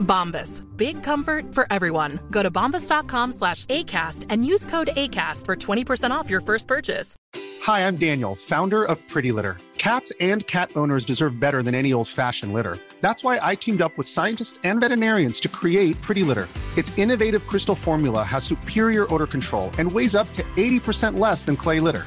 Bombas. Big comfort for everyone. Go to bombas.com slash ACAST and use code ACAST for 20% off your first purchase. Hi, I'm Daniel, founder of Pretty Litter. Cats and cat owners deserve better than any old fashioned litter. That's why I teamed up with scientists and veterinarians to create Pretty Litter. Its innovative crystal formula has superior odor control and weighs up to 80% less than clay litter.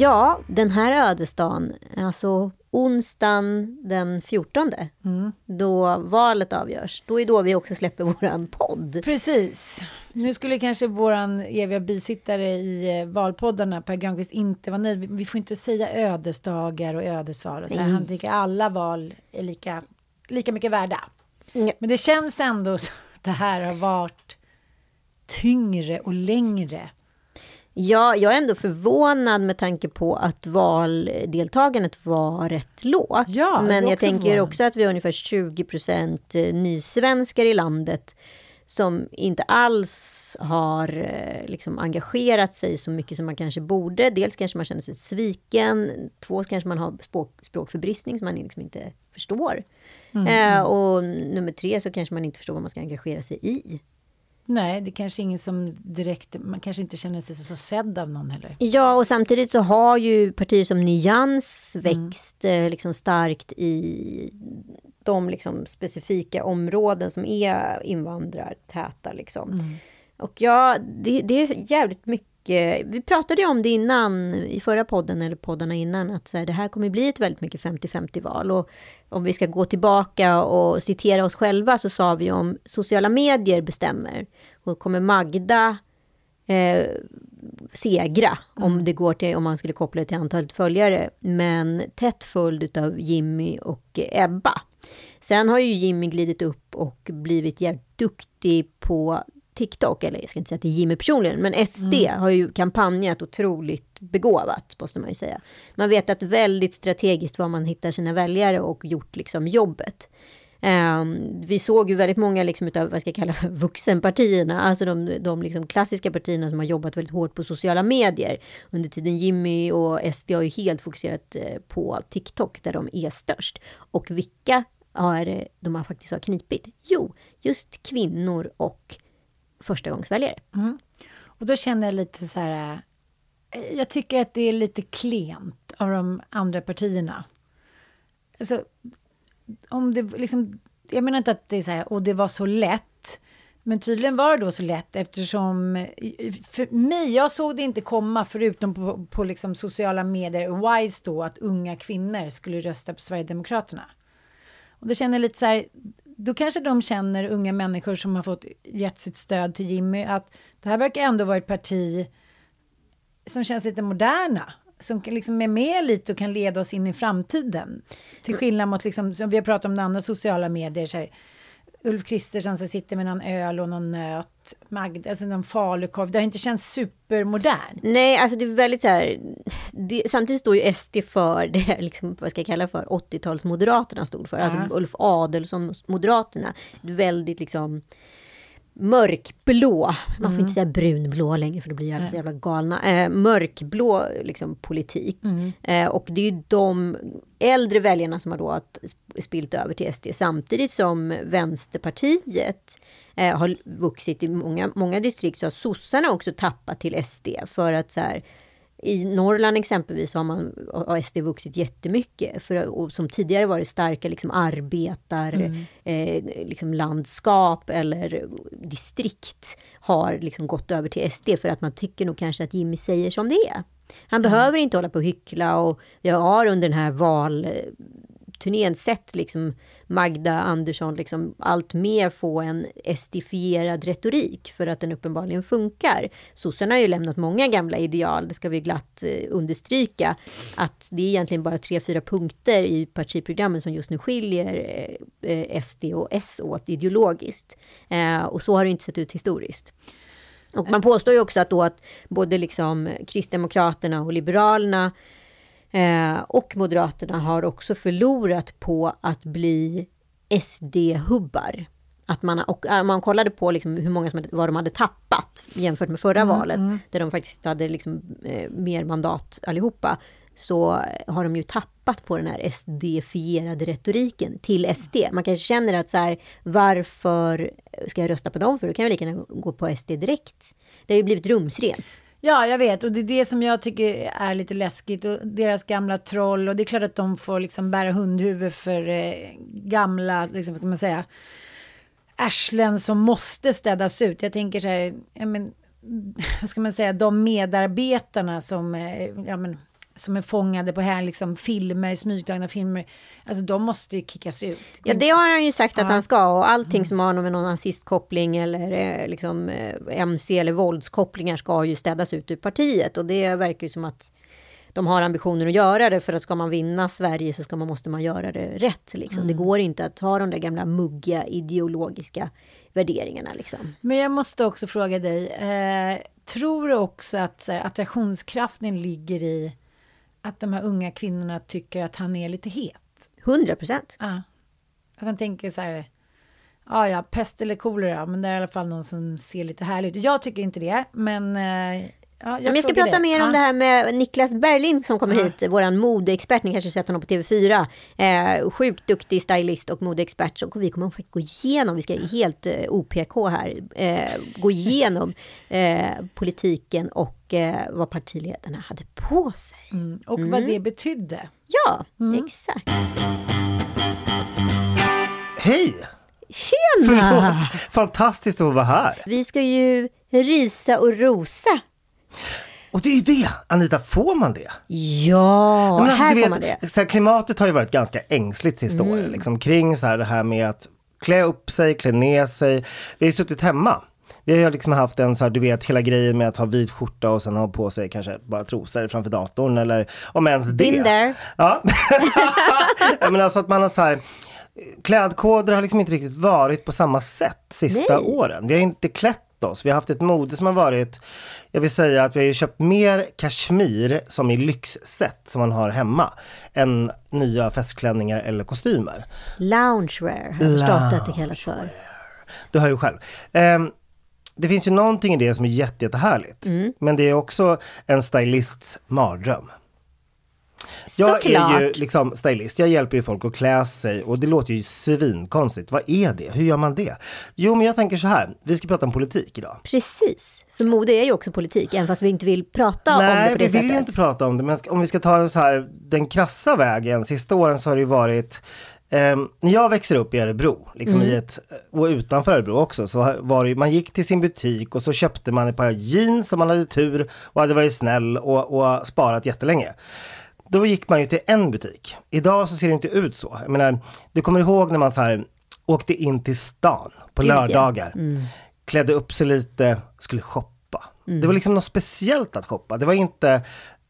Ja, den här ödesdagen, alltså onsdagen den 14, då valet avgörs, då är då vi också släpper våran podd. Precis. Nu skulle kanske våran eviga bisittare i eh, valpoddarna, Per Granqvist, inte vara nöjd. Vi- får inte säga ödesdagar och ödesval. Och så här. Han tycker alla val är lika, lika mycket värda. Ja. Men det känns ändå som att det här har varit tyngre och längre. Ja, jag är ändå förvånad med tanke på att valdeltagandet var rätt lågt. Ja, Men jag tänker förvånad. också att vi har ungefär 20 procent nysvenskar i landet som inte alls har eh, liksom engagerat sig så mycket som man kanske borde. Dels kanske man känner sig sviken, två kanske man har språk, språkförbristning som man liksom inte förstår. Mm, Eh, och nummer tre så kanske man inte förstår vad man ska engagera sig i. Nej, det kanske ingen som direkt, man kanske inte känner sig så sedd av någon heller. Ja, och samtidigt så har ju partier som Nyans växt eh, liksom starkt i de liksom specifika områden som är invandrartäta. Liksom. Och ja, det, det är jävligt mycket. Vi pratade ju om det innan i förra podden eller poddarna innan att så här, det här kommer bli ett väldigt mycket 50-50 val. Och om vi ska gå tillbaka och citera oss själva så sa vi om sociala medier bestämmer. Och kommer Magda eh, segra om det går till, om man skulle koppla det till antalet följare. Men tätt följd av Jimmy och Ebba. Sen har ju Jimmy glidit upp och blivit jävligt duktig på TikTok, eller jag ska inte säga är Jimmy personligen, men SD har ju kampanjat otroligt begåvat, måste man ju säga. Man vet att väldigt strategiskt var man hittar sina väljare och gjort liksom jobbet. Ehm, vi såg ju väldigt många liksom utav, vad ska jag kalla för, vuxenpartierna, alltså de, de liksom klassiska partierna som har jobbat väldigt hårt på sociala medier. Under tiden Jimmy och SD har ju helt fokuserat eh, på TikTok, där de är störst. Och vilka har eh, de har faktiskt har knipit? Jo, just kvinnor och förstagångsväljare. Mm. Och då känner jag lite så här, eh, jag tycker att det är lite klent av de andra partierna. Alltså, om det liksom, jag menar inte att det är så här, och det var så lätt. Men tydligen var det då så lätt eftersom, för mig, jag såg det inte komma förutom på, på liksom sociala medier, wise då, att unga kvinnor skulle rösta på Sverigedemokraterna. Och det känner jag lite så här, då kanske de känner, unga människor som har fått gett sitt stöd till Jimmy, att det här verkar ändå vara ett parti som känns lite moderna. Som liksom är med lite och kan leda oss in i framtiden. Till skillnad mot, liksom, som vi har pratat om andra sociala medier, så här, Ulf Kristersson som sitter med någon öl och någon nöt, Magda, alltså någon falukorv. Det har inte känts supermodernt. Nej, alltså det är väldigt så här... Det, samtidigt står ju SD för det, liksom, vad ska jag kalla för, 80-talsmoderaterna stod för. Alltså Ja. Ulf Adelsohn, Moderaterna. Väldigt liksom mörkblå, man får inte säga brunblå längre för då blir jag så jävla galna, eh, mörkblå liksom, politik. Eh, och det är ju de äldre väljarna som har då spilt över till SD samtidigt som Vänsterpartiet eh, har vuxit i många, många distrikt så har sossarna också tappat till SD för att så här, i Norrland exempelvis har, man, har SD vuxit jättemycket. För, som tidigare var det starka liksom arbetar, Mm. eh, liksom landskap eller distrikt har liksom gått över till SD för att man tycker nog kanske att Jimmy säger som det är. Han behöver inte hålla på och hyckla och jag har under den här turnén sett liksom Magda Andersson liksom allt mer få en estifierad retorik för att den uppenbarligen funkar. Sossarna har ju lämnat många gamla ideal, det ska vi glatt eh, understryka. Att det är egentligen bara tre, fyra punkter i partiprogrammen som just nu skiljer eh, eh, SD och S åt ideologiskt. Och så har det inte sett ut historiskt. Och man påstår ju också att då att både liksom Kristdemokraterna och Liberalerna eh, och Moderaterna har också förlorat på att bli SD-hubbar. Att man, och om man kollade på liksom hur många som vad de hade tappat jämfört med förra valet, där de faktiskt hade liksom, eh, mer mandat allihopa, så har de ju tappat på den här SD-fierade retoriken till SD. Man kanske känner att så här, varför ska jag rösta på dem för? Då kan jag lika gärna gå på SD direkt. Det har ju blivit rumsrent. Ja, jag vet. Och det är det som jag tycker är lite läskigt. Och deras gamla troll. Och det är klart att de får liksom bära hundhuvud för eh, gamla, liksom, vad ska man säga, arslen som måste städas ut. Jag tänker så här, ja, men, vad ska man säga, de medarbetarna som, eh, ja, men, som är fångade på här, liksom, filmer, smygtagna filmer. Alltså de måste ju kickas ut. Ja, det har han ju sagt att Ja. Mm. han ska. Och allting som har med någon nazistkoppling eller eh, liksom, eh, MC eller våldskopplingar ska ju städas ut ur partiet. Och det verkar ju som att de har ambitioner att göra det. För att ska man vinna Sverige så ska man, måste man göra det rätt. Liksom. Mm. Det går inte att ha de där gamla muggiga ideologiska värderingarna. Liksom. Men jag måste också fråga dig, eh, tror du också att här, attraktionskraften ligger i att de här unga kvinnorna tycker att han är lite het? 100 procent. Ja. Att han tänker så här, ja ja, pest eller kolera, men det är i alla fall någon som ser lite härlig ut. Jag tycker inte det, men eh, ja, jag, Men jag ska prata dig. mer om Ja. det här med Niklas Berling som kommer Ja. hit, våran modeexpert. Ni kanske sett honom på TV4. Eh, sjukt duktig stylist och modeexpert. Så vi kommer faktiskt gå igenom, vi ska helt eh, OPK här, eh, gå igenom eh, politiken och eh, vad partiledarna hade på sig. Mm, och vad det betydde. Ja, Mm. exakt. Hej! Tjena! Förlåt! Fantastiskt att vara här. Vi ska ju risa och rosa. Och det är ju det, Anita, får man det? Ja, Men alltså, här du får vet, man det. Mm. Så här, klimatet har ju varit ganska ängsligt sista året, liksom, kring så här, det här med att klä upp sig, klä ner sig. Vi har ju suttit hemma. Vi har liksom haft en så här, du vet, hela grejen med att ha vit skjorta och sen ha på sig kanske bara trosor framför datorn eller om ens det. Been there. Ja. ja men alltså att man har så här, klädkoder har liksom inte riktigt varit på samma sätt sista Nej. åren. Vi har inte klätt oss. Vi har haft ett mode som har varit, jag vill säga att vi har ju köpt mer kashmir som i lyxset som man har hemma än nya festklänningar eller kostymer. Loungewear har jag förstått att det kallas för. Du hör ju själv. Ehm, det finns ju någonting i det som är jätte, jättehärligt. Mm. Men det är också en stylists mardröm. Jag Såklart. är ju liksom stylist, jag hjälper ju folk att klä sig och det låter ju svinkonstigt. Vad är det? Hur gör man det? Jo men jag tänker så här, vi ska prata om politik idag. Precis. För mode är ju också politik, även fast vi inte vill prata om det Nej, på vi det vill sättet. ju inte prata om det, men om vi ska ta den så här, den krassa vägen. Sista åren så har det ju varit ehm, när jag växer upp i Örebro, liksom Mm. i ett, och utanför Örebro också, så var det, man gick till sin butik och så köpte man ett par jeans om man hade tur och hade varit snäll och, och sparat jättelänge. Då gick man ju till en butik. Idag så ser det inte ut så. Jag menar, du kommer ihåg när man så här åkte in till stan på Gud, ja. lördagar, klädde upp sig lite, skulle shoppa. Det var liksom något speciellt att shoppa. Det var inte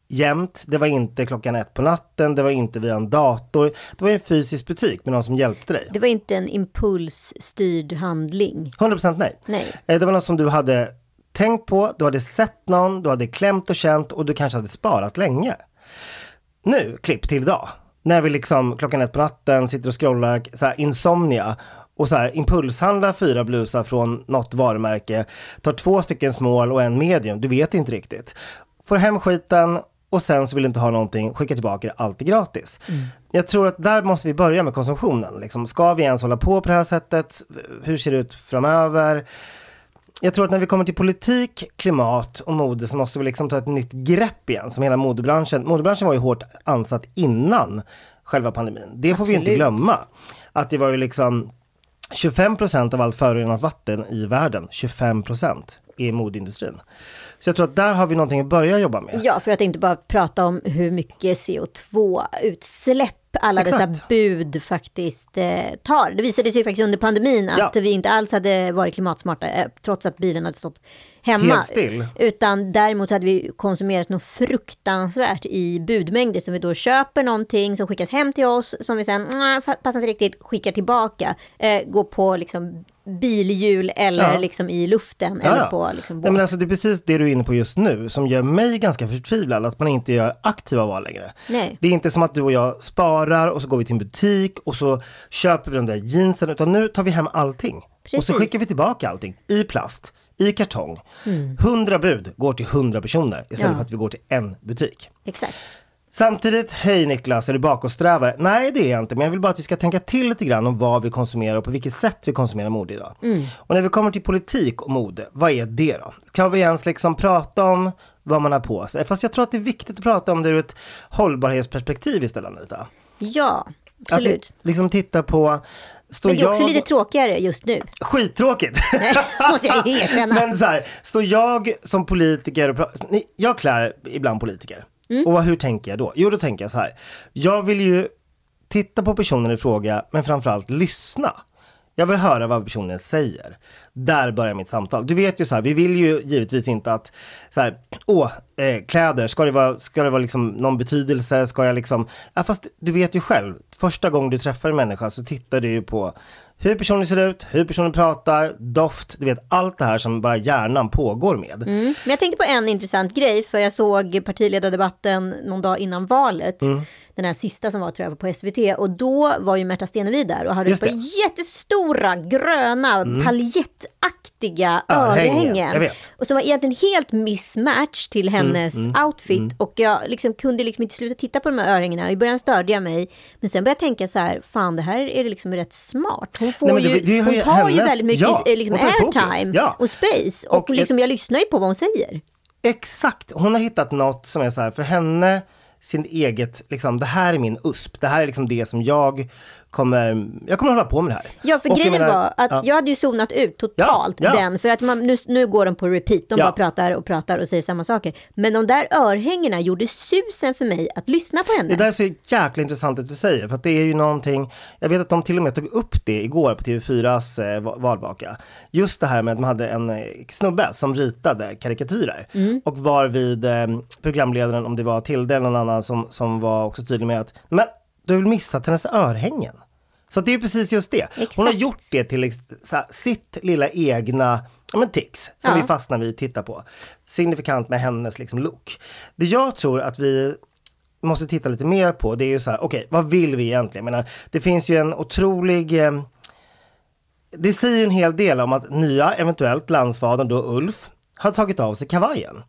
jämt, det var inte klockan ett på natten, det var inte via en dator. Det var en fysisk butik med någon som hjälpte dig. Det var inte en impulsstyrd handling. 100% nej. Nej. Eh, Det var något som du hade tänkt på, du hade sett någon, du hade klämt och känt och du kanske hade sparat länge. Nu, klipp till idag. När vi liksom klockan ett på natten sitter och scrollar, så här, insomnia. och så här impulshandla fyra blusar från något varumärke, tar två stycken small och en medium, du vet inte riktigt. Får hem skiten och sen så vill du inte ha någonting, skicka tillbaka det, allt är gratis. Jag tror att där måste vi börja med konsumtionen. Liksom, ska vi ens hålla på på det här sättet? Hur ser det ut framöver? Jag tror att när vi kommer till politik, klimat och mode så måste vi liksom ta ett nytt grepp igen som hela modebranschen. Modebranschen var ju hårt ansatt innan själva pandemin. Det får vi inte Absolut. glömma. Att det var ju liksom 25 procent av allt förorenat vatten i världen, 25 procent är modeindustrin. Så jag tror att där har vi någonting att börja jobba med. Ja, för att inte bara prata om hur mycket CO2-utsläpp alla dessa Exakt. bud faktiskt eh, tar. Det visade sig faktiskt under pandemin att Ja. vi inte alls hade varit klimatsmarta, eh, trots att bilen hade stått hemma. Helt still. Utan däremot hade vi konsumerat något fruktansvärt i budmängder, som vi då köper någonting som skickas hem till oss, som vi sen, "Nja, fa- passar inte riktigt, skickar tillbaka. Eh, går på liksom bilhjul eller Ja. liksom i luften Ja, eller på liksom Nej, båt. men alltså, det är precis det du är inne på just nu som gör mig ganska förtvivlad, att man inte gör aktiva val längre. Nej. Det är inte som att du och jag sparar och så går vi till en butik och så köper vi de där jeansen, utan nu tar vi hem allting. Och så Precis. skickar vi tillbaka allting i plast, i kartong. 100 bud går till 100 personer istället Mm. Ja. för att vi går till en butik. Exakt. Samtidigt, hej Niklas, är du bakåtsträvare? Nej det är jag inte, men jag vill bara att vi ska tänka till lite grann om vad vi konsumerar och på vilket sätt vi konsumerar mode idag. Och när vi kommer till politik och mode, vad är det då? Kan vi ens liksom prata om vad man har på sig? Fast jag tror att det är viktigt att prata om det ur ett hållbarhetsperspektiv istället Anita. Ja, Att absolut. vi liksom titta på, står Men det är också jag... lite tråkigare just nu. Skittråkigt! måste jag erkänna. Men så här, står jag som politiker och pratar, jag klär ibland politiker. Mm. Och hur tänker jag då? Jo, då tänker jag så här. Jag vill ju titta på personen i fråga, men framförallt lyssna. Jag vill höra vad personen säger. Där börjar mitt samtal. Du vet ju så här, vi vill ju givetvis inte att så här, åh, eh, kläder, ska det vara, ska det vara liksom någon betydelse? Ska jag liksom, ja, fast du vet ju själv, första gången du träffar en människa så tittar du ju på hur personen ser ut, hur personen pratar, doft, du vet allt det här som bara hjärnan pågår med. Mm. Men jag tänkte på en intressant grej, för jag såg partiledardebatten någon dag innan valet. Mm. Den här sista som var tror jag på SVT. Och då var ju Märta Stenevi där och hade Just ett par det. Mm. jättestora gröna paljettaktiga Örhängen. Och som var egentligen helt mismatch till Mm, hennes outfit. Och jag liksom kunde liksom inte sluta titta på de här örhängena. I början störde jag mig. Men sen började jag tänka så här, fan det här är liksom rätt smart. Hon får Nej, det- ju, det har hon ju tar ju hennes- väldigt mycket ja, liksom airtime Ja. och space. Och, Och- liksom, jag lyssnar ju på vad hon säger. Exakt, hon har hittat något som är så här för henne, sin eget, liksom det här är min USP, det här är liksom det som jag kommer, jag kommer hålla på med det här. Ja, för Och grejen menar- var att ja. jag hade ju zonat ut totalt Ja, ja. den. För att man, nu, nu går de på repeat. De bara pratar och pratar och säger samma saker. Men de där örhängena gjorde susen för mig att lyssna på henne. Det där är så jäkla intressant att du säger, för att det är ju någonting, jag vet att de till och med tog upp det igår på TV4s eh, va- valvaka. Just det här med att de hade en eh, snubbe som ritade karikatyrer. Och var vid eh, programledaren, om det var Tilde eller någon annan, som, som var också tydlig med att, men du har väl missat hennes örhängen? Så det är precis just det. Hon har Exakt. gjort det till här, sitt lilla egna ja, men tics som Ja. vi fastnar vid och tittar på. Signifikant med hennes liksom, look. Det jag tror att vi måste titta lite mer på det är ju så här, okej, vad vill vi egentligen? Jag menar, det finns ju en otrolig eh, det säger ju en hel del om att nya, eventuellt landsfadern då Ulf, har tagit av sig kavajen.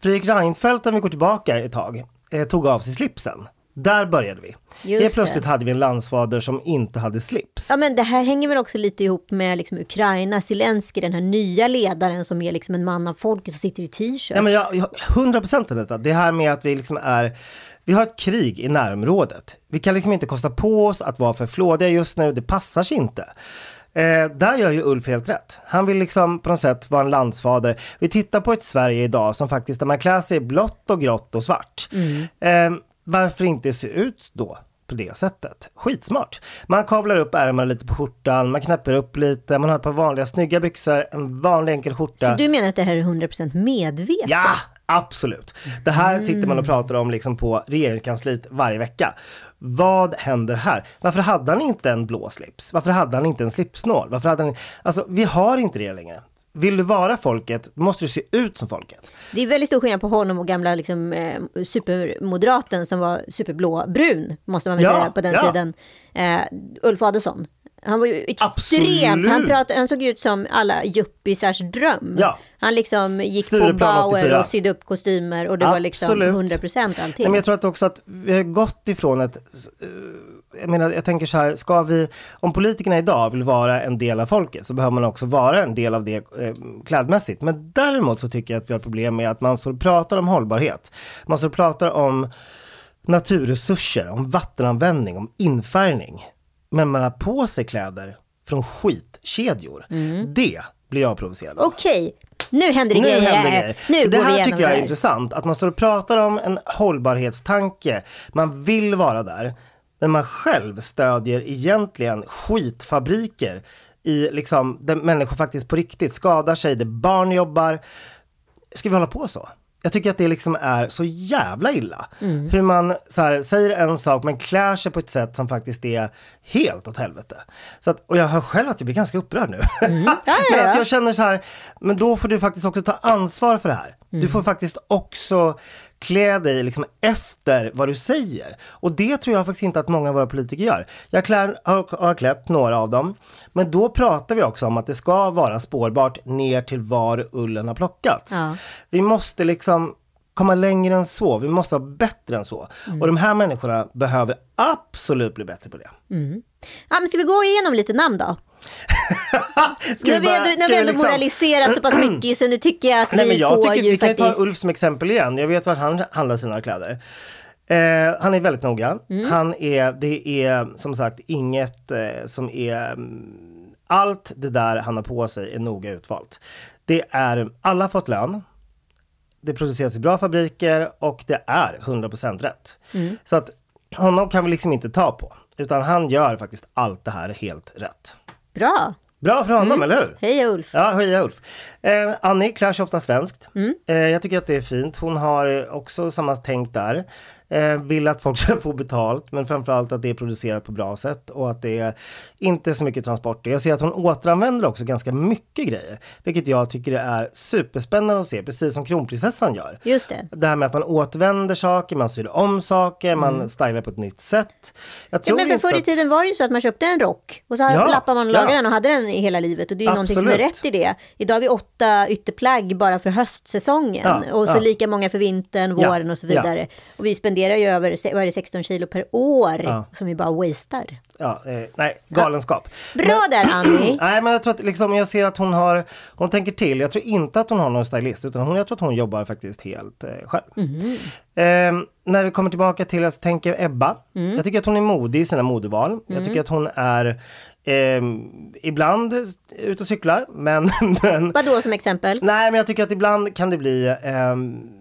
Fredrik Reinfeldt, om vi går tillbaka ett tag, tog av sig slipsen. Där började vi. Just Helt plötsligt det. hade vi en landsfader som inte hade slips. Ja, men det här hänger väl också lite ihop med liksom Ukraina, Zelensky, den här nya ledaren som är liksom en man av folket som sitter i t-shirt. Ja, men jag, jag, 100% av detta. Det här med att vi liksom är, vi har ett krig i närområdet. Vi kan liksom inte kosta på oss att vara för flådiga just nu, det passar sig inte. Eh, där gör ju Ulf helt rätt. Han vill liksom på något sätt vara en landsfader. Vi tittar på ett Sverige idag som faktiskt, där man klär sig blått och grått och svart. Eh, varför inte se ut då på det sättet? Skitsmart. Man kavlar upp ärmarna lite på skjortan, man knäpper upp lite, man har ett par vanliga snygga byxor, en vanlig enkel skjorta. Så du menar att det här är 100% medvetet? Ja, absolut. Det här sitter man och pratar om liksom på regeringskansliet varje vecka. Vad händer här? Varför hade han inte en blå slips? Varför hade han inte en slipsnål? Varför hade han... Alltså, vi har inte det längre. Vill du vara folket, måste du se ut som folket. Det är väldigt stor skillnad på honom och gamla liksom, eh, supermoderaten som var superblåbrun, måste man väl Ja, säga på den ja. tiden. Eh, Ulf Adelsohn. Han var ju extremt, han, pratade, han såg ut som alla yuppisars dröm. Ja. Han liksom gick Stureplan på Bauer 84. och sydde upp kostymer och det var liksom Absolut. 100% allting. Nej, men jag tror att också att vi har gått ifrån ett eh, jag menar, jag tänker så här, ska vi, om politikerna idag vill vara en del av folket så behöver man också vara en del av det eh, klädmässigt. Men däremot så tycker jag att vi har problem med att man står och pratar om hållbarhet. Man står och pratar om naturresurser, om vattenanvändning, om infärgning. Men man har på sig kläder från skitkedjor. Det blir jag provocerad av. Okej, nu händer det Nu grejer händer här. grejer. Nu För det går vi här igenom tycker jag det är intressant. Att man står och pratar om en hållbarhetstanke. Man vill vara där. Men man själv stödjer egentligen skitfabriker i liksom, där människor faktiskt på riktigt skadar sig, där barn jobbar. Ska vi hålla på så? Jag tycker att det liksom är så jävla illa. Mm. Hur man så här, säger en sak men klär sig på ett sätt som faktiskt är helt åt helvete. Så att, och jag hör själv att jag blir ganska upprörd nu. Mm. Men alltså ja. jag känner så här, men då får du faktiskt också ta ansvar för det här. Mm. Du får faktiskt också klä dig liksom efter vad du säger. Och det tror jag faktiskt inte att många av våra politiker gör. Jag klär, har, har klätt några av dem. Men då pratar vi också om att det ska vara spårbart ner till var ullen har plockats. Ja. Vi måste liksom komma längre än så. Vi måste vara bättre än så. Mm. Och de här människorna behöver absolut bli bättre på det. Ja, men ska vi gå igenom lite namn då? Nu har vi ändå, nu vi ändå liksom- moraliserat så pass mycket så nu tycker jag att Nej, vi men jag får tycker ju vi kan ju faktiskt... ta Ulf som exempel igen. Jag vet vart han handlar sina kläder. Eh, han är väldigt noga. Mm. Han är, det är som sagt inget eh, som är... mm, Allt det där han har på sig är noga utvalt. Det är, alla har fått lön. Det produceras i bra fabriker och det är 100% rätt. Mm. Så att honom kan vi liksom inte ta på. Utan han gör faktiskt allt det här helt rätt. Bra! Bra för honom, Mm. eller hur? Hej Ulf! Ja, heja Ulf. Eh, Annie klär sig ofta svenskt. Mm. Eh, jag tycker att det är fint. Hon har också samma tänk där. Eh, vill att folk ska få betalt, men framförallt att det är producerat på bra sätt och att det är inte så mycket transporter. Jag ser att hon återanvänder också ganska mycket grejer, vilket jag tycker är superspännande att se, precis som kronprinsessan gör. Just det. Det här med att man återvänder saker, man syr om saker, man stylar på ett nytt sätt. Jag Mm. Ja, tror men för förr i att- tiden var det ju så att man köpte en rock och så Ja, lappade man och lagade ja. den och hade den i hela livet. Och det är ju någonting som är Absolut. rätt i det. Idag har vi åtta ytterplagg bara för höstsäsongen. Ja, och så ja. lika många för vintern, Ja, våren och så ja. vidare. Och vi spenderar ju över vad är det, 16 kilo per år Ja. som vi bara wastear. Ja, eh, nej, galenskap. Bra där Annie! Nej men jag tror att liksom, jag ser att hon har, hon tänker till. Jag tror inte att hon har någon stylist utan hon, jag tror att hon jobbar faktiskt helt eh, själv. Eh, när vi kommer tillbaka till, jag tänker Ebba. Jag tycker att hon är modig i sina modeval. Jag tycker att hon är eh, ibland ute och cyklar men, men Vad då som exempel? Nej, men jag tycker att ibland kan det bli ehm,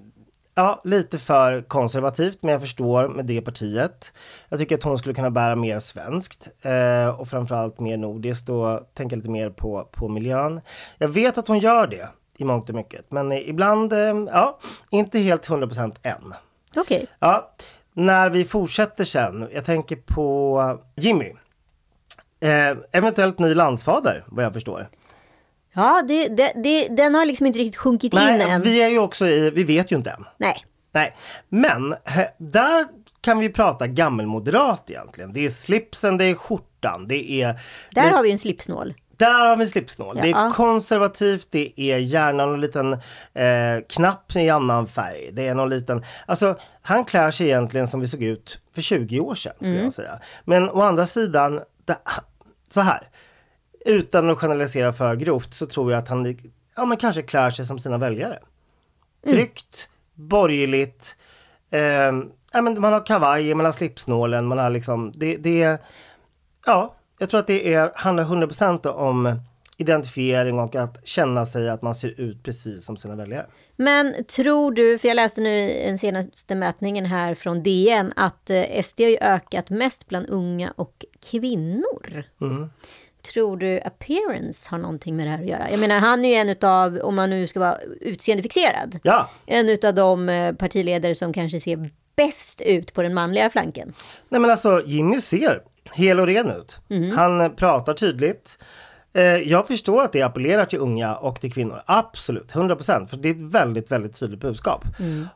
ja, lite för konservativt, men jag förstår med det partiet. Jag tycker att hon skulle kunna bära mer svenskt eh, och framförallt mer nordiskt och tänka lite mer på, på miljön. Jag vet att hon gör det i mångt och mycket, men eh, ibland, eh, ja, inte helt 100% än. Okej. Ja, när vi fortsätter sen, jag tänker på Jimmy. Eh, eventuellt ny landsfader, vad jag förstår. Ja, det, det, det, den har liksom inte riktigt sjunkit in Nej, än. alltså, vi är ju också i, vi vet ju inte än. Nej. Nej, men he, där kan vi prata gammelmoderat egentligen. Det är slipsen, det är skjortan, det är... Där det, har vi en slipsnål. där har vi slipsnål. Det Ja. är konservativt, det är gärna någon liten eh, knapp i annan färg. Det är någon liten... Alltså, han klär sig egentligen som vi såg ut för 20 år sedan, skulle jag säga. Men å andra sidan, det, så här. Utan att generalisera för grovt så tror jag att han ja, men kanske klär sig som sina väljare. Tryggt, borgerligt. Eh, ja, men man har kavaj, man har slipsnålen, man har liksom... Det, det. Ja, jag tror att det är, handlar 100% om identifiering och att känna sig att man ser ut precis som sina väljare. Men tror du, för jag läste nu i den senaste mätningen här från DN, att eh, SD har ju ökat mest bland unga och kvinnor. Mm. Tror du appearance har någonting med det här att göra? Jag menar, han är ju en utav, om man nu ska vara utseendefixerad, Ja, en utav de eh, partiledare som kanske ser bäst ut på den manliga flanken. nej men alltså Jimmy ser hel och ren ut. Han eh, pratar tydligt. Eh, jag förstår att det appellerar till unga och till kvinnor. Absolut, 100% för det är ett väldigt, väldigt tydligt budskap.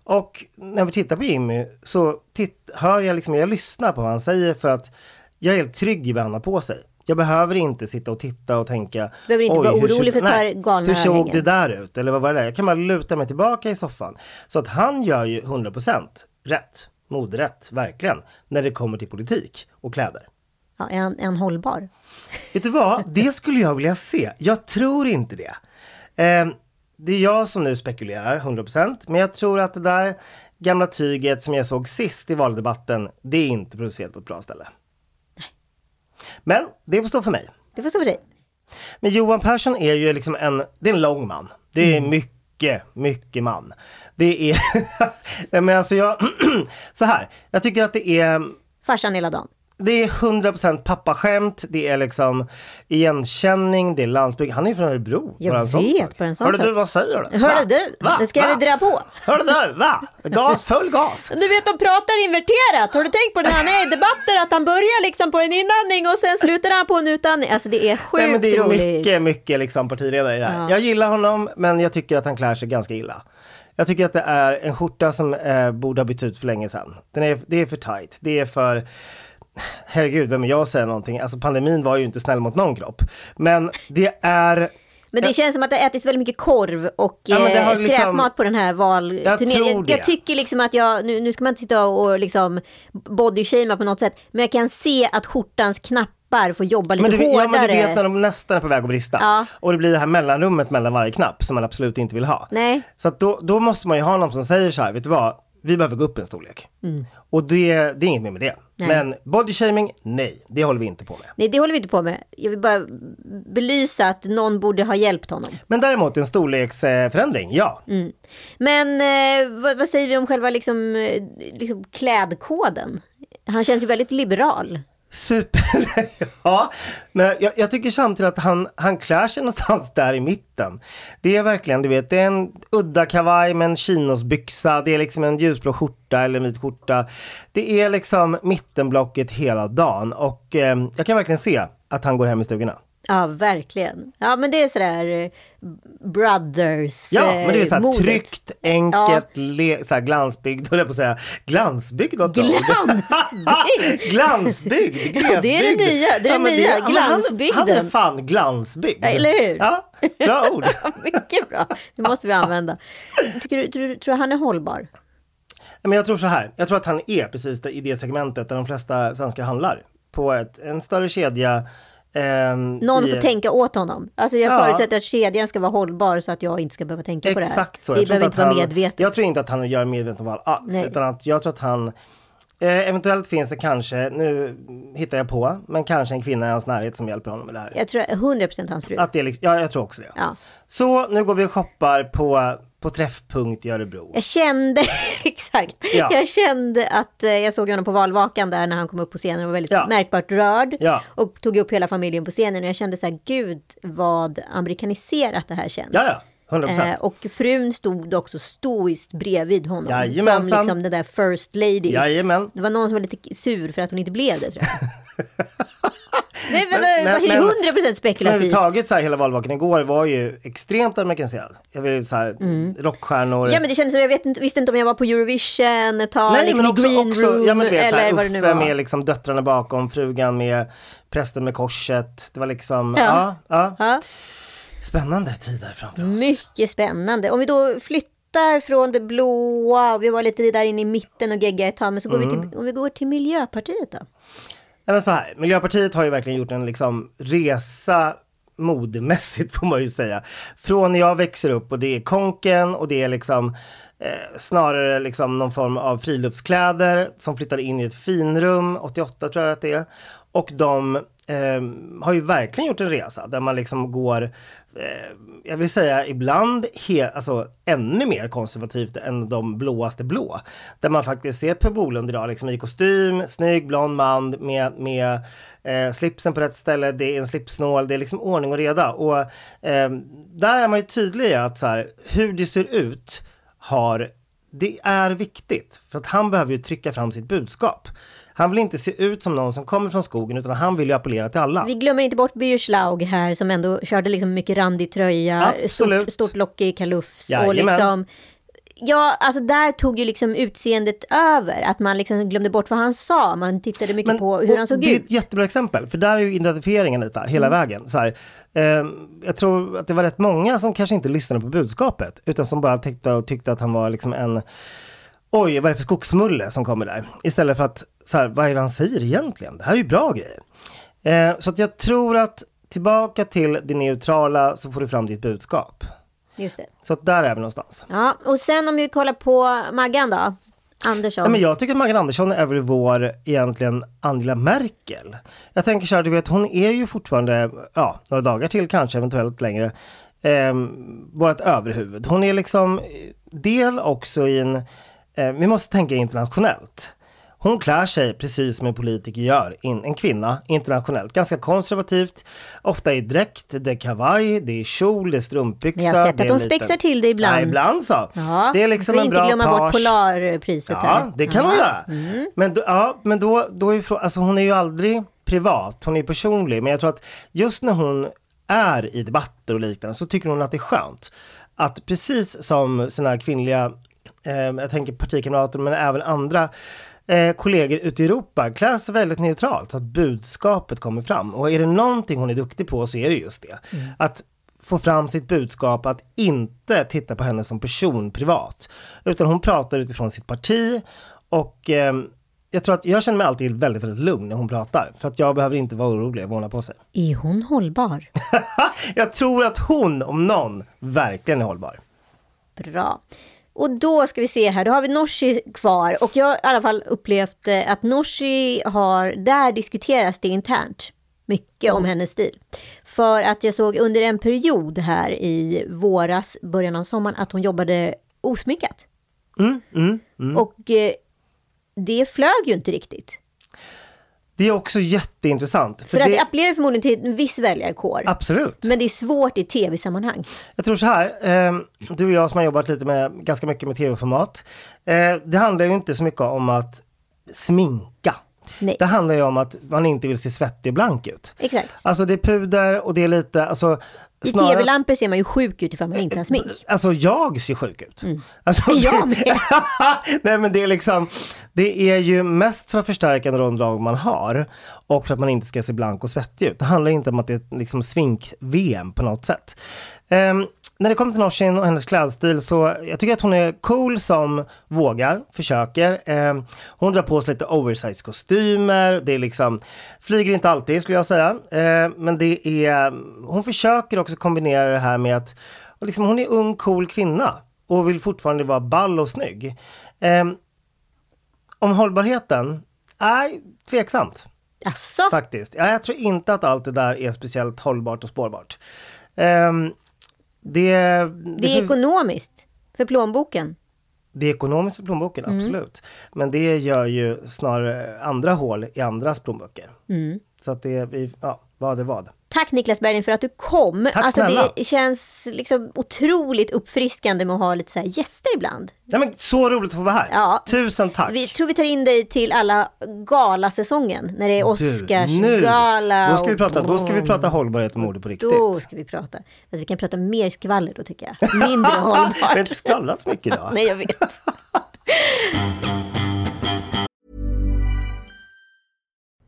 Och när vi tittar på Jimmy så titt, hör jag liksom, jag lyssnar på vad han säger för att jag är helt trygg i vad han har på sig. Jag behöver inte sitta och titta och tänka. Behöver inte "Oj, vara orolig för nej, galna Hur såg örhängen." det där ut? Eller vad var det där? Jag kan bara luta mig tillbaka i soffan. Så att han gör ju 100% rätt. Moderrätt, verkligen. När det kommer till politik och kläder. Är, han, är han hållbar? Vet du vad? Det skulle jag vilja se. Jag tror inte det. Eh, det är jag som nu spekulerar 100% men jag tror att det där gamla tyget som jag såg sist i valdebatten, det är inte producerat på ett bra ställe. Men det får stå för mig. Det får stå för dig. Men Johan Persson är ju liksom en, det är en lång man. Det är mycket, mycket man. Det är, Nej, men alltså jag, så här, jag tycker att det är Farsan hela dagen. Det är 100% pappaskämt, det är liksom igenkänning, det är landsbygd. Han är från Örebro. Jag sån vet, sak. bara en sån Hörde sak. du, vad säger du? Hörde du? Va? Nu ska Va? väl dra på. Hörde du, va? Gas, full gas. Du vet, de pratar inverterat. Har du tänkt på det när han är i debatter att han börjar liksom på en inandning och sen slutar han på en utandning? Alltså det är sjukt men det är roligt. mycket, mycket liksom partiledare i det här. Ja. Jag gillar honom, men jag tycker att han klär sig ganska illa. Jag tycker att det är en skjorta som eh, borde ha bytts ut för länge sedan. Den är, det är för tight. Det är för... Herregud, vem är jag att säga någonting? Alltså pandemin var ju inte snäll mot någon kropp. Men det är... Men det känns som att det ätits väldigt mycket korv och Ja, eh, liksom- skräpmat på den här valturnén. Jag Jag, jag tycker liksom att jag, nu, nu ska man inte sitta och liksom bodyshamea på något sätt, men jag kan se att skjortans knappar får jobba lite Men du, hårdare. ja, men du vet när de nästan är på väg att brista. Ja. Och det blir det här mellanrummet mellan varje knapp som man absolut inte vill ha. Nej. Så att då, då måste man ju ha någon som säger så här, vet du vad? Vi behöver gå upp en storlek. Och det, det är inget mer med det. Mm. Nej. Men body shaming, nej, det håller vi inte på med. Nej, det håller vi inte på med. Jag vill bara belysa att någon borde ha hjälpt honom. Men däremot en storleksförändring, ja. Mm. Men eh, vad, vad säger vi om själva liksom, eh, liksom klädkoden? Han känns ju väldigt liberal. Super, ja. Men jag, jag tycker samtidigt att han, han klär sig någonstans där i mitten. Det är verkligen, du vet, det är en udda kavaj med en chinosbyxa, det är liksom en ljusblå skjorta eller en vit skjorta. Det är liksom mittenblocket hela dagen och eh, jag kan verkligen se att han går hem i stugorna. Ja, verkligen. Ja, men det är sådär eh, brothers Ja, men det är så här eh, modet. tryggt, enkelt, le, så här glansbygd, höll jag på att säga. Glansbygd var. Glansbygd! glansbygd, glesbygd. det är det nya, det är det men nya, ja, men han- glansbygden. Han är fan glansbygd. Ja, eller hur? Ja, bra ord. Mycket bra. Det måste vi använda. Tycker du, tror, tror han är hållbar? Men jag tror så här, jag tror att han är precis i det segmentet där de flesta svenskar handlar. På ett, en större kedja. Ehm, Någon i- får tänka åt honom. Alltså jag Ja. förutsätter att kedjan ska vara hållbar så att jag inte ska behöva tänka på det här. Exakt så. Vi behöver inte vara han- medvetna. Jag tror inte att han gör medvetet val alls. Nej. Utan att jag tror att han eh, Eventuellt finns det kanske, nu hittar jag på, men kanske en kvinna i hans närhet som hjälper honom med det här. Jag tror 100% hans fru. Att det liksom, ja, jag tror också det. Ja. Så nu går vi och shoppar på, på Träffpunkt i Örebro. Jag kände, exakt, Ja. jag kände att eh, jag såg honom på valvakan där när han kom upp på scenen och var väldigt Ja. märkbart rörd. Ja. Och tog upp hela familjen på scenen och jag kände så här, gud vad amerikaniserat det här känns. Ja, ja. 100 procent. Eh, och frun stod också stoiskt bredvid honom. Som Jajamensan. liksom den där first lady. Jajamän. Det var någon som var lite sur för att hon inte blev det tror jag. Nej men, Men- det men- 100% Men spekulativt. överhuvudtaget så här, hela valvakan igår var ju extremt amerikaniserad. Jag vill så här, rockstjärnor. Mm. Ja men det kändes som, jag vet inte, visste inte om jag var på Eurovision ett tag, Nej, liksom men också, i green också room ja, men vet, eller här, vad det nu var. med liksom döttrarna bakom, frugan med prästen med korset. Det var liksom, Ja. ja, ja. Spännande tider framför oss. Mycket spännande. Om vi då flyttar från det blåa, och vi var lite där inne i mitten och gegga ett tag, men så går vi Mm. till, om vi går till Miljöpartiet då? Men så här, Miljöpartiet har ju verkligen gjort en liksom resa modemässigt får man ju säga. Från när jag växer upp och det är konken och det är liksom eh, snarare liksom någon form av friluftskläder som flyttar in i ett finrum, 88 tror jag att det är. Och de eh, har ju verkligen gjort en resa där man liksom går, Eh, jag vill säga ibland he, alltså, ännu mer konservativt än de blåaste blå. Där man faktiskt ser Per Bolund idag liksom i kostym, snygg blond man med, med eh, slipsen på rätt ställe, det är en slipsnål, det är liksom ordning och reda. Och eh, där är man ju tydlig i att så här, hur det ser ut har det är viktigt för att han behöver ju trycka fram sitt budskap. Han vill inte se ut som någon som kommer från skogen utan han vill ju appellera till alla. Vi glömmer inte bort Birger Schlaug här som ändå körde liksom mycket randig tröja, Absolut. stort, stort lockig kalufs och Jajamän. liksom Ja, alltså där tog ju liksom utseendet över. Att man liksom glömde bort vad han sa. Man tittade mycket på hur och han såg det är ut. ett jättebra exempel, för där är ju identifieringen lite, hela Mm. vägen. Så här, eh, jag tror att det var rätt många som kanske inte lyssnade på budskapet, utan som bara tänkte och tyckte att han var liksom en Oj, vad är det för skogsmulle som kommer där? Istället för att, så här, vad är det han säger egentligen? Det här är ju bra grejer. Eh, så att jag tror att tillbaka till det neutrala så får du fram ditt budskap. Just det. Så att där är vi någonstans. Ja, och sen om vi kollar på Maggan då. Andersson. Nej, men jag tycker att Magdalena Andersson är väl vår egentligen Angela Merkel. Jag tänker så här, du vet hon är ju fortfarande, ja, några dagar till kanske, eventuellt längre, eh, vårt överhuvud. Hon är liksom del också i en, eh, vi måste tänka internationellt. Hon klär sig precis som en politiker gör, in, en kvinna internationellt. Ganska konservativt, ofta i dräkt, det är kavaj, det är kjol, det är strumpbyxa. Vi har sett att en spexar till det ibland. Ja, ibland så. Ja, det är liksom en inte bra glömma bort page. Polarpriset Ja, här. det kan hon göra. Men, då, ja, men då, då är frå- alltså hon är ju aldrig privat, hon är personlig. Men jag tror att just när hon är i debatter och liknande så tycker hon att det är skönt. Att precis som sina kvinnliga, eh, jag tänker partikamrater men även andra eh, kollegor ute i Europa klär sig väldigt neutralt så att budskapet kommer fram. Och är det någonting hon är duktig på så är det just det. Att få fram sitt budskap, att inte titta på henne som person privat. Utan hon pratar utifrån sitt parti och eh, jag tror att jag känner mig alltid väldigt, väldigt lugn när hon pratar. För att jag behöver inte vara orolig vad hon har på sig. Är hon hållbar? Jag tror att hon, om någon, verkligen är hållbar. Bra. Och då ska vi se här, då har vi Nooshi kvar. Och jag har i alla fall upplevt eh, att Nooshi har, där diskuteras det internt. Mycket om hennes stil. För att jag såg under en period här i våras, början av sommaren, att hon jobbade osminkat. Och eh, det flög ju inte riktigt. Det är också jätteintressant. För att det, det appellerar förmodligen till en viss väljarkår. Absolut. Men det är svårt i tv-sammanhang. Jag tror så här, eh, du och jag som har jobbat lite med, ganska mycket med tv-format. Eh, det handlar ju inte så mycket om att sminka. Nej. Det handlar ju om att man inte vill se svettig och blank ut. Exakt. Alltså det är puder och det är lite, alltså I snarare- tv-lampor ser man ju sjuk ut ifall man inte har smink. Alltså jag ser sjuk ut. Alltså, Jag med. Nej men det är liksom, det är ju mest för att förstärka de drag man har och för att man inte ska se blank och svettig ut. Det handlar inte om att det är liksom svink-VM på något sätt. Ehm, när det kommer till Norsin och hennes klädstil så jag tycker att hon är cool som vågar, försöker. Ehm, hon drar på sig lite oversize kostymer, det är liksom, flyger inte alltid skulle jag säga. Ehm, men det är, hon försöker också kombinera det här med att liksom, hon är ung cool kvinna och vill fortfarande vara ball och snygg. Ehm, om hållbarheten? Nej, tveksamt Alltså, faktiskt. Ja, jag tror inte att allt det där är speciellt hållbart och spårbart. Ehm, det, det är ekonomiskt för plånboken. det är ekonomiskt för plånboken, Mm. absolut. Men det gör ju snarare andra hål i andras plånböcker. Mm. Så att det är, ja, vad är vad. Tack Niklas Bergen för att du kom. Tack alltså, snälla. det känns liksom otroligt uppfriskande med att ha lite så gäster ibland. Nej, men så roligt att få vara här. Ja. Tusen tack. Vi tror vi tar in dig till alla galasäsongen när det är Oscarsgala. Då ska vi och- prata, då ska vi prata hållbarhet och mode på riktigt. Då ska vi prata. Alltså, vi kan prata mer skvaller då tycker jag. Mindre Vi har hållbart. inte skvallrat så mycket idag. Nej, jag vet.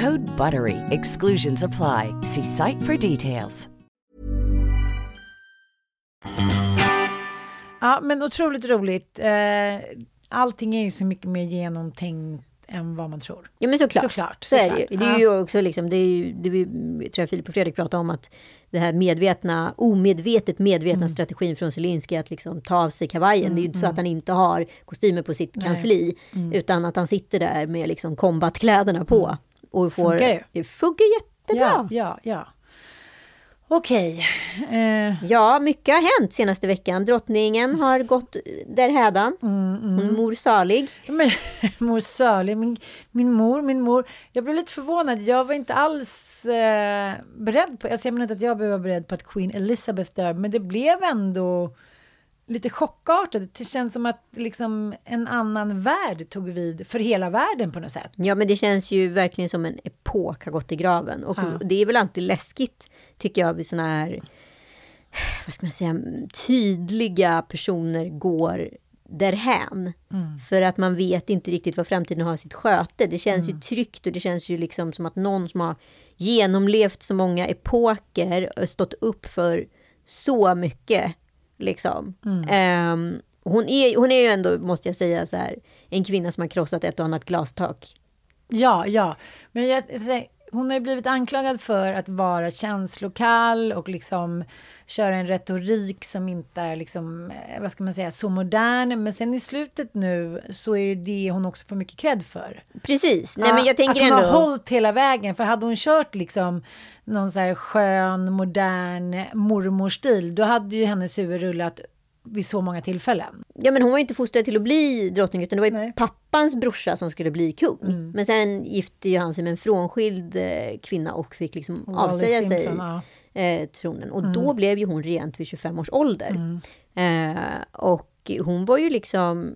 Code BUTTERY. Exclusions apply. See site for details. Ja, men otroligt roligt. Eh, allting är ju så mycket mer genomtänkt än vad man tror. Ja men såklart. Såklart, Så är det ju. Det är ju också liksom, det är ju, det är, ju- tror jag Filip och Fredrik pratade om att det här medvetna, omedvetet medvetna Mm. strategin från Zelenskyj att liksom ta av sig kavajen. det är ju inte så att han inte har kostymer på sitt kansli. Mm. Utan att han sitter där med liksom combatkläderna på. Och får, Funkar ju. Det funkar jättebra. Ja, ja, ja. Okej. Eh, Ja, mycket har hänt senaste veckan. Drottningen har gått därhädan. Hon mor salig. men, mor Sörli, min, min mor, min mor. Jag blev lite förvånad. Jag var inte alls eh, beredd på, alltså jag menar inte att jag behöver vara beredd på att Queen Elizabeth dör, men det blev ändå lite chockartat. Det känns som att liksom en annan värld tog vid för hela världen på något sätt. Ja, men det känns ju verkligen som en epok har gått i graven. Och Ja. det är väl alltid läskigt, tycker jag, vid såna här, vad ska man säga, tydliga personer går därhän. För att man vet inte riktigt vad framtiden har i sitt sköte. Det känns ju tryggt och det känns ju liksom som att någon som har genomlevt så många epoker och stått upp för så mycket. Liksom. Ehm, hon, är, hon är ju ändå, måste jag säga, så här, en kvinna som har krossat ett och annat glastak. Ja, ja. Men jag, hon har ju blivit anklagad för att vara känslokall och liksom köra en retorik som inte är liksom, eh, vad ska man säga, så modern. Men sen i slutet nu så är det det hon också får mycket cred för. Precis. Nej, men jag tänker att hon ändå... har hållit hela vägen. För hade hon kört liksom någon så här skön, modern mormorstil, då hade ju hennes huvud rullat vid så många tillfällen. Ja, men hon var ju inte fostrad till att bli drottning, utan det var ju Nej. Mm. pappans brorsa som skulle bli kung. Men sen gifte ju han sig med en frånskild eh, kvinna och fick liksom Wallis avsäga sig Simpson, ja. Mm. eh, tronen. Och då blev ju hon regent vid 25 års ålder. Eh, och hon var ju liksom...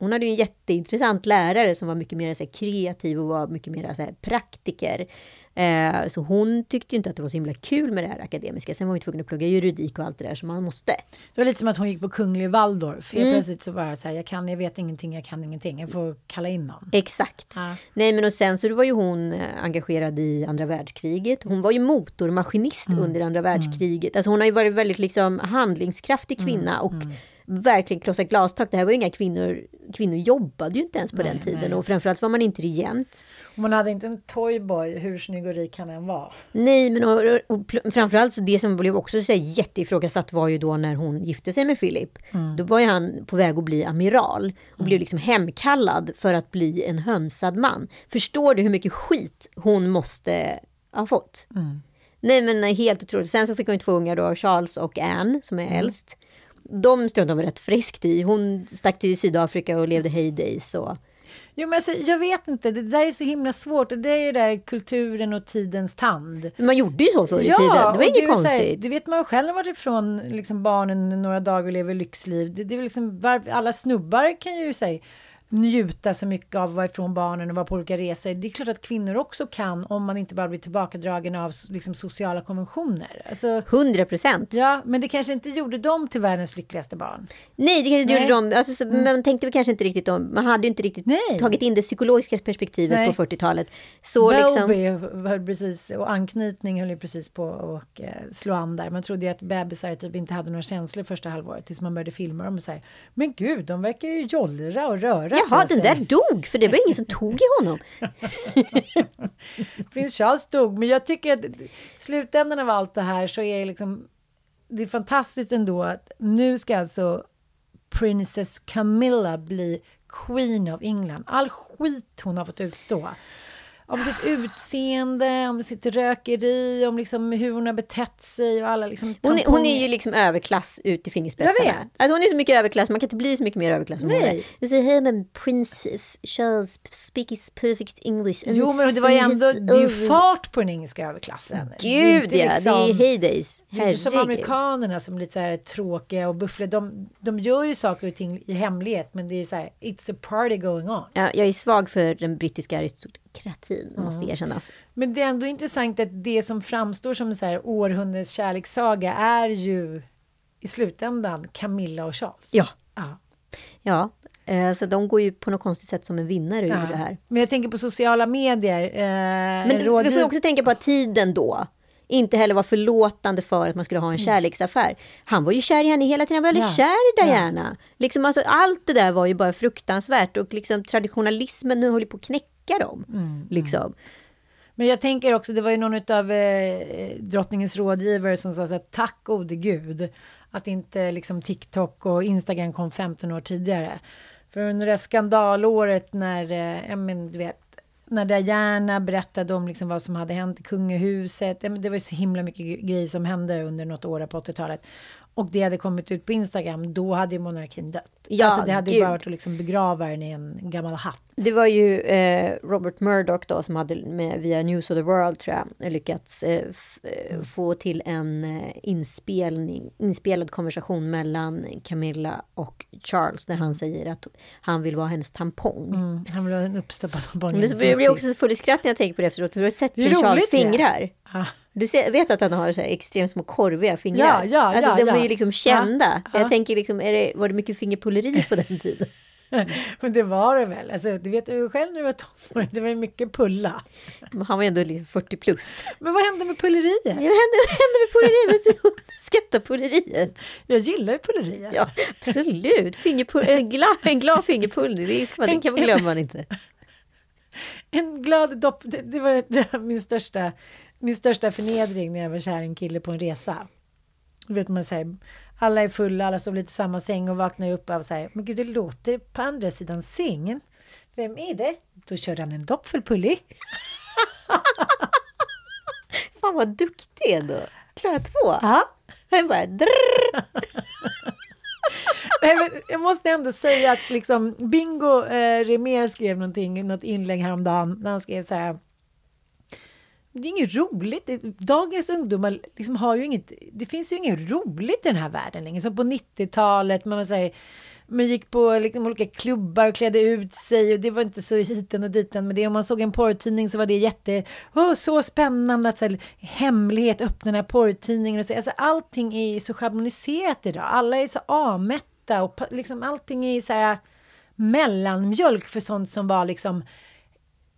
Hon hade ju en jätteintressant lärare som var mycket mer så här, kreativ och var mycket mer så här, praktiker. Eh, så hon tyckte inte att det var så himla kul med det här akademiska. Sen var ju tvungen att plugga juridik och allt det där som man måste. Det var lite som att hon gick på Kunglig Waldorf. Helt Mm. plötsligt så bara så här, jag kan, jag vet ingenting, jag kan ingenting. Jag får kalla in någon. Exakt. Ja. Nej men och sen så var ju hon eh, engagerad i andra världskriget. Hon var ju motormaskinist Mm. under andra världskriget. Alltså hon har ju varit väldigt liksom handlingskraftig Mm. kvinna och verkligen krossat glastak. Det här var ju inga kvinnor, kvinnor jobbade ju inte ens på den tiden nej. och framförallt var man inte regent. Och man hade inte en toyboy, hur snygg och rik han än var. Nej, men och, och, pl- framförallt så det som blev också så här jätteifrågasatt var ju då när hon gifte sig med Philip. Mm. Då var ju han på väg att bli amiral och blev liksom hemkallad för att bli en hönsad man. Förstår du hur mycket skit hon måste ha fått? Mm. Nej men nej, helt otroligt. Sen så fick hon ju två ungar då, Charles och Anne som är Mm. äldst. De struntade hon rätt friskt i. Hon stack till Sydafrika och levde heydays. Och... Jo, men alltså, jag vet inte, det där är så himla svårt. Det är ju där kulturen och tidens tand. Men man gjorde ju så förr i tiden. Det var inget så här, konstigt. det vet man själv har varit ifrån liksom, barnen några dagar och lever lyxliv. Det, det är liksom, alla snubbar kan ju säga njuta så mycket av att vara ifrån barnen och vara på olika resor. Det är klart att kvinnor också kan om man inte bara blir tillbakadragen av liksom, sociala konventioner. Alltså, 100 procent. ja, men det kanske inte gjorde dem till världens lyckligaste barn. Nej, det kanske inte. Mm. gjorde de. Alltså, så, Man tänkte väl kanske inte riktigt om, man hade inte riktigt Nej. tagit in det psykologiska perspektivet Nej. på 40-talet. Så liksom, Welby höll precis, och anknytning höll ju precis på att eh, slå an där. Man trodde ju att bebisar typ inte hade några känslor första halvåret tills man började filma dem och säga Men gud, de verkar ju jollra och röra jaha, den sig." där dog, för det var ingen som tog i honom. Prins Charles dog, men jag tycker att i slutändan av allt det här så är det liksom det är fantastiskt ändå att nu ska alltså Princess Camilla bli Queen of England. All skit hon har fått utstå. Om sitt utseende, om sitt rökeri, om liksom hur hon har betett sig och alla liksom Hon är, hon är ju liksom överklass ut i fingerspetsarna. Jag vet. Alltså hon är så mycket överklass, man kan inte bli så mycket mer överklass än hon är. Nej. Du säger, hey, men Prince Charles speaks perfect English. Jo, men det var ju ändå, det är ju fart på den engelska överklassen. Gud ja, det är liksom- heydays. Det är inte som Herregud. amerikanerna som är lite så här tråkiga och buffliga. De, de gör ju saker och ting i hemlighet, men det är så här, it's a party going on. Ja, jag är svag för den brittiska aristokratin, måste erkännas. Men det är ändå intressant att det som framstår som en så här århundradets kärlekssaga är ju i slutändan Camilla och Charles. Ja. Ja. Ja, eh, så de går ju på något konstigt sätt som en vinnare ur det här. Men jag tänker på sociala medier. Eh, Men råd- vi får också tänka på att tiden då Inte heller vara förlåtande för att man skulle ha en kärleksaffär. Han var ju kär i henne hela tiden, han var väldigt Ja. kär i Diana. Liksom, alltså, allt det där var ju bara fruktansvärt och liksom, traditionalismen nu håller på att knäcka dem. Mm, Liksom. Men jag tänker också, det var ju någon av eh, drottningens rådgivare som sa så här, tack gode gud att inte liksom TikTok och Instagram kom 15 år tidigare. För under det skandalåret när, eh, men, du vet, när Diana berättade om liksom vad som hade hänt i kungahuset. Det var ju så himla mycket gre- grejer som hände under något år på 80-talet. Och det hade kommit ut på Instagram, då hade ju monarkin dött. Ja, alltså det hade ju bara varit att liksom begrava den i en gammal hatt. Det var ju eh, Robert Murdoch då som hade med, via News of the World tror jag lyckats eh, eh, få till en eh, inspelning, inspelad konversation mellan Camilla och Charles där han säger att han vill vara hennes tampong. Mm, han vill ha en uppstoppad tampong. Men så blir jag också full i skratt när jag tänker på det efteråt. för Du har sett Det Charles roligt fingrar. Ah. Du ser, vet att han har så här extremt små korviga fingrar. Ja, ja, alltså, ja, de ja. är ju liksom kända. Ja, ja. Jag tänker liksom, det, var det mycket fingerpulleri på den tiden? Men det var det väl. Alltså, du vet du själv när du var tonåring, det var ju mycket pulla. Han var ändå liksom 40 plus. Men vad hände med pulleriet? Ja, vad hände, vad hände med pulleriet? Skatta pulleriet. Jag gillar ju pulleriet. Ja, absolut. Fingerpull, en, glad, en glad fingerpullning, det, det kan man glömma inte. En glad dopp, det, var, det var min största, min största förnedring när jag var kär i en kille på en resa. Du vet man säger, alla är fulla, alla sover lite i samma säng och vaknar upp av så här, men gud det låter på andra sidan sängen. Vem är det? Då körde han en doppfull pulli. Fan vad duktig ändå. Klara två. Ja. Han bara drrrr. Nej, men jag måste ändå säga att liksom Bingo eh, Remer skrev någonting, något inlägg häromdagen. Där han skrev så här. Det är inget roligt. Dagens ungdomar liksom har ju inget. Det finns ju inget roligt i den här världen längre. Som på 90-talet. Man, säger, man gick på liksom, olika klubbar och klädde ut sig. Och det var inte så hiten och diten med det. Om man såg en porrtidning så var det jätte. oh, så spännande att så här, hemlighet öppna den här porrtidningen. Och så, alltså, allting är ju så schabloniserat idag. Alla är så avmätta. Och liksom, allting är så här mellanmjölk för sånt som var liksom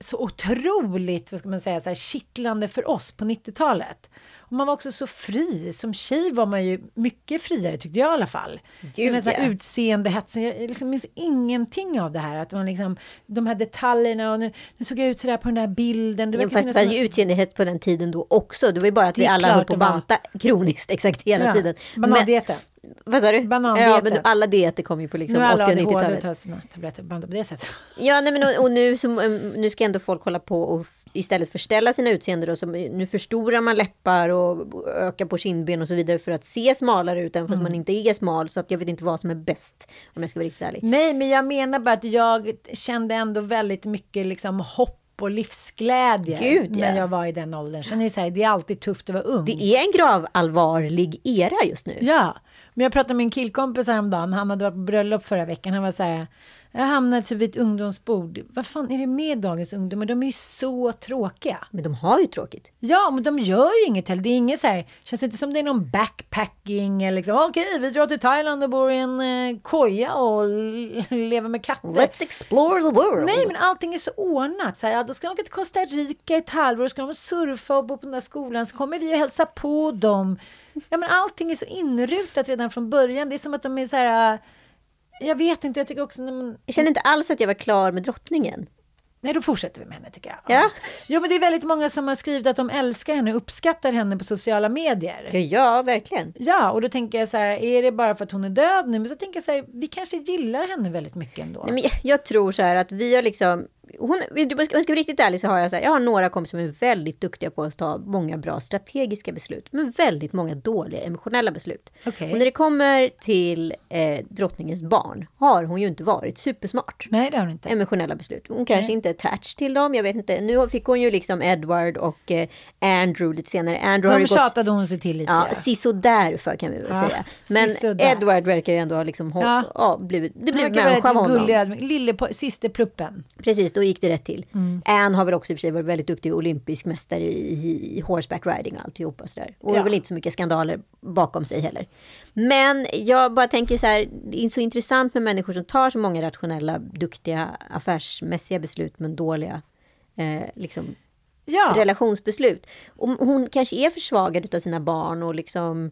så otroligt, vad ska man säga, så här, kittlande för oss på 90-talet. Och man var också så fri. Som tjej var man ju mycket friare, tyckte jag i alla fall. Gud, Den här utseendehetsen, jag liksom minns ingenting av det här. Att man liksom, de här detaljerna och nu, nu såg jag ut sådär på den där bilden. Det verkar fast det var ju någon- utseendehet på den tiden då också. Det var ju bara att vi alla höll på att var. banta kroniskt exakt hela Ja, tiden. banandieten. Vad sa du? Banandieten. Ja, men alla dieter kom ju på liksom nu har alla 80 och ADHD och 90-talet. tar sina tabletter banda på det sättet. Ja, nej, men och, och nu, som, um, nu ska ändå folk hålla på och istället förställa sina utseenden. Då, så nu förstorar man läppar och ökar på kindben och så vidare för att se smalare ut, även fast Mm. man inte är smal. Så att jag vet inte vad som är bäst, om jag ska vara riktigt ärlig. Nej, men jag menar bara att jag kände ändå väldigt mycket liksom hopp och livsglädje Gud, ja. när jag var i den åldern. Sen är det så här, det är alltid tufft att vara ung. Det är en gravallvarlig era just nu. Ja, men jag pratade med en killkompis häromdagen. Han hade varit på bröllop förra veckan. Han var så här, jag hamnade typ vid ett ungdomsbord. Vad fan är det med dagens ungdomar? De är ju så tråkiga. Men de har ju tråkigt. Ja, men de gör ju inget heller. Det är inget så här, känns inte som det är någon backpacking eller liksom, okej, vi drar till Thailand och bor i en eh, koja och lever med katter. Let's explore the world. Nej, men allting är så ordnat. Så här, ja, då ska de åka till Costa Rica i ett halvår, ska de surfa och bo på den där skolan, så kommer vi och hälsa på dem. Ja, men allting är så inrutat redan från början. Det är som att de är så här... Jag vet inte, jag tycker också när man... Jag känner inte alls att jag var klar med drottningen. Nej, då fortsätter vi med henne tycker jag. Ja. Jo, men det är väldigt många som har skrivit att de älskar henne och uppskattar henne på sociala medier. Ja, ja verkligen. Ja, och då tänker jag så här, är det bara för att hon är död nu? Men så tänker jag så här, vi kanske gillar henne väldigt mycket ändå. Nej, men jag, jag tror så här att vi har liksom... Hon, om jag ska vara riktigt ärlig så har jag så här, jag har några kompisar som är väldigt duktiga på att ta många bra strategiska beslut. Men väldigt många dåliga emotionella beslut. Okej. Och när det kommer till eh, drottningens barn har hon ju inte varit supersmart. Nej, det har hon inte. Emotionella beslut. Hon kanske inte är attached till dem. Jag vet inte. Nu fick hon ju liksom Edward och eh, Andrew lite senare. Andrew har De ju gått... tjatade hon sig till lite. Ja, ja. sisådär för kan vi väl Ja, säga. Men sisådär. Edward verkar ju ändå ha liksom, ja. Ja. Ja, blivit, det blev människa av honom. lille siste pluppen. Precis, då gick det rätt till. Mm. Anne har väl också i och för sig varit väldigt duktig olympisk mästare i, i, i horseback riding och alltihopa sådär. Och Ja. väl inte så mycket skandaler bakom sig heller. Men jag bara tänker så här, det är så intressant med människor som tar så många rationella, duktiga, affärsmässiga beslut men dåliga eh, liksom, Ja. relationsbeslut. Och hon kanske är försvagad av sina barn och liksom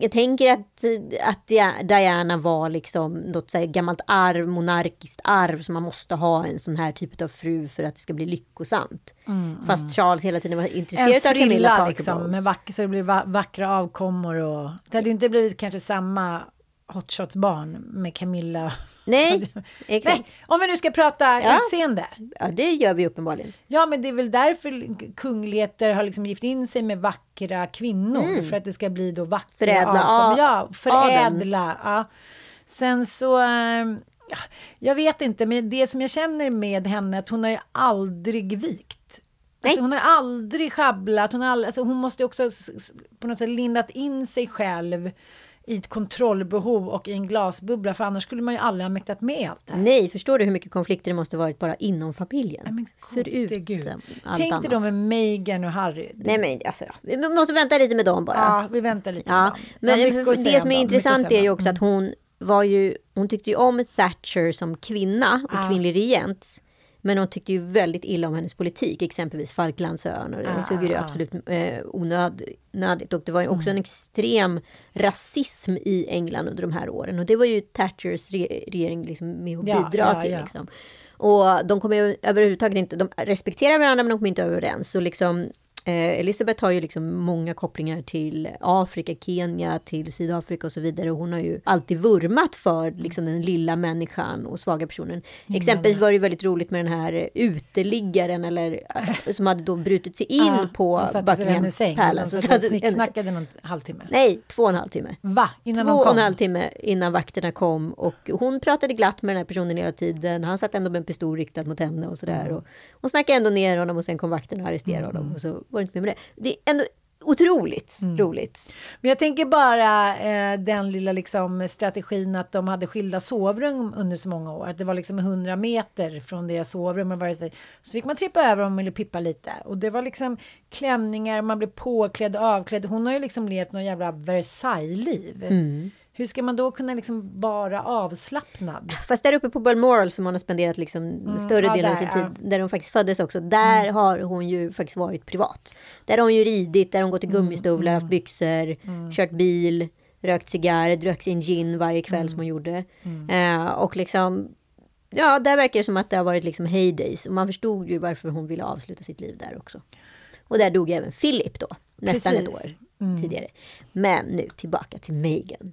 jag tänker att, att Diana var liksom något så gammalt arv, monarkiskt arv, som man måste ha en sån här typ av fru för att det ska bli lyckosamt. Mm, Fast mm. Charles hela tiden var intresserad av Camilla Parker liksom, med vack, så det blir vackra avkommor och det hade ju inte blivit kanske samma hotshots barn med Camilla. Nej, exakt. Nej, om vi nu ska prata ja. utseende. Ja, det gör vi uppenbarligen. Ja, men det är väl därför kungligheter har liksom gift in sig med vackra kvinnor. Mm. För att det ska bli då vackra Förädla av, Ja, förädla. Ja. Sen så... Ja, jag vet inte, men det som jag känner med henne, att hon har ju aldrig vikt. Alltså, hon har aldrig schabblat. Hon, har all, alltså, hon måste också på något sätt lindat in sig själv i ett kontrollbehov och i en glasbubbla för annars skulle man ju aldrig ha mäktat med allt det här. Nej, förstår du hur mycket konflikter det måste varit bara inom familjen? Nej, men Förutom allt Tänk dig då med Meghan och Harry. Nej men alltså, vi måste vänta lite med dem bara. Ja, vi väntar lite ja. med dem. Men det som är intressant är ju också att hon var ju, hon tyckte ju om Thatcher som kvinna och ja. kvinnlig regent. Men hon tyckte ju väldigt illa om hennes politik, exempelvis Falklandsöarna. Och hon tycker det ah. absolut eh, onödigt. Och det var ju också mm. en extrem rasism i England under de här åren. Och det var ju Thatchers re regering liksom med att bidra ja, ja, till. Liksom. Och de kommer överhuvudtaget inte, de respekterar varandra men de kommer inte överens. Och liksom, Eh, Elisabeth har ju liksom många kopplingar till Afrika, Kenya, till Sydafrika och så vidare. Och hon har ju alltid vurmat för liksom, den lilla människan och svaga personen. Mm. Exempelvis var det väldigt roligt med den här uteliggaren eller, eh, som hade då brutit sig in ja, på Buckingham Palace. Och satt snicksnackade någon halvtimme. Nej, två och en halv timme. Va? Innan två och en halv timme innan vakterna kom. Och hon pratade glatt med den här personen hela tiden. Han satt ändå med en pistol riktad mot henne och sådär. Mm. Och hon snackade ändå ner honom och sen kom vakterna och arresterade mm. honom. Och så var inte med, med det. Det är ändå otroligt mm. roligt. Men jag tänker bara eh, den lilla liksom, strategin att de hade skilda sovrum under så många år. Att det var liksom 100 meter från deras sovrum. Och så, så fick man trippa över man ville pippa lite. Och det var liksom klänningar, man blev påklädd och avklädd. Hon har ju liksom levt något jävla Versailles-liv. Mm. Hur ska man då kunna liksom vara avslappnad? Fast där uppe på Balmoral som hon har spenderat liksom mm, större ja, delen av sin tid, ja. där hon faktiskt föddes också, där mm. har hon ju faktiskt varit privat. Där har hon ju ridit, där har hon gått i gummistövlar, mm. haft byxor, mm. kört bil, rökt cigarr, druckit sin gin varje kväll som hon gjorde. Uh, och liksom, ja, där verkar det som att det har varit liksom heydays. Och man förstod ju varför hon ville avsluta sitt liv där också. Och där dog även Philip då, nästan Precis. ett år mm. tidigare. Men nu tillbaka till Meghan.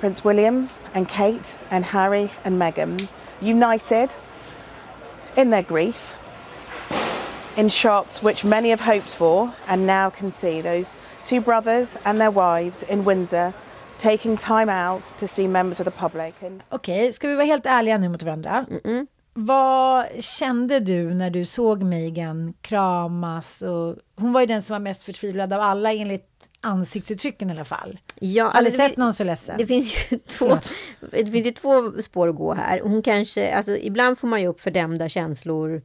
Prince William and Kate and Harry and Meghan united in their grief in shots which many have hoped for and now can see those two brothers and their wives in Windsor taking time out to see members of the public. And... Okej, okay, ska vi vara helt ärliga nu mot varandra? Mm -mm. Vad kände du när du såg Megan kramas? Och, hon var ju den som var mest förtvivlad av alla enligt ansiktsuttrycken i alla fall. Ja, Har alltså, sett någon så ledsen? Det finns ju två, det finns ju två spår att gå här. Hon kanske, alltså ibland får man ju upp fördämda känslor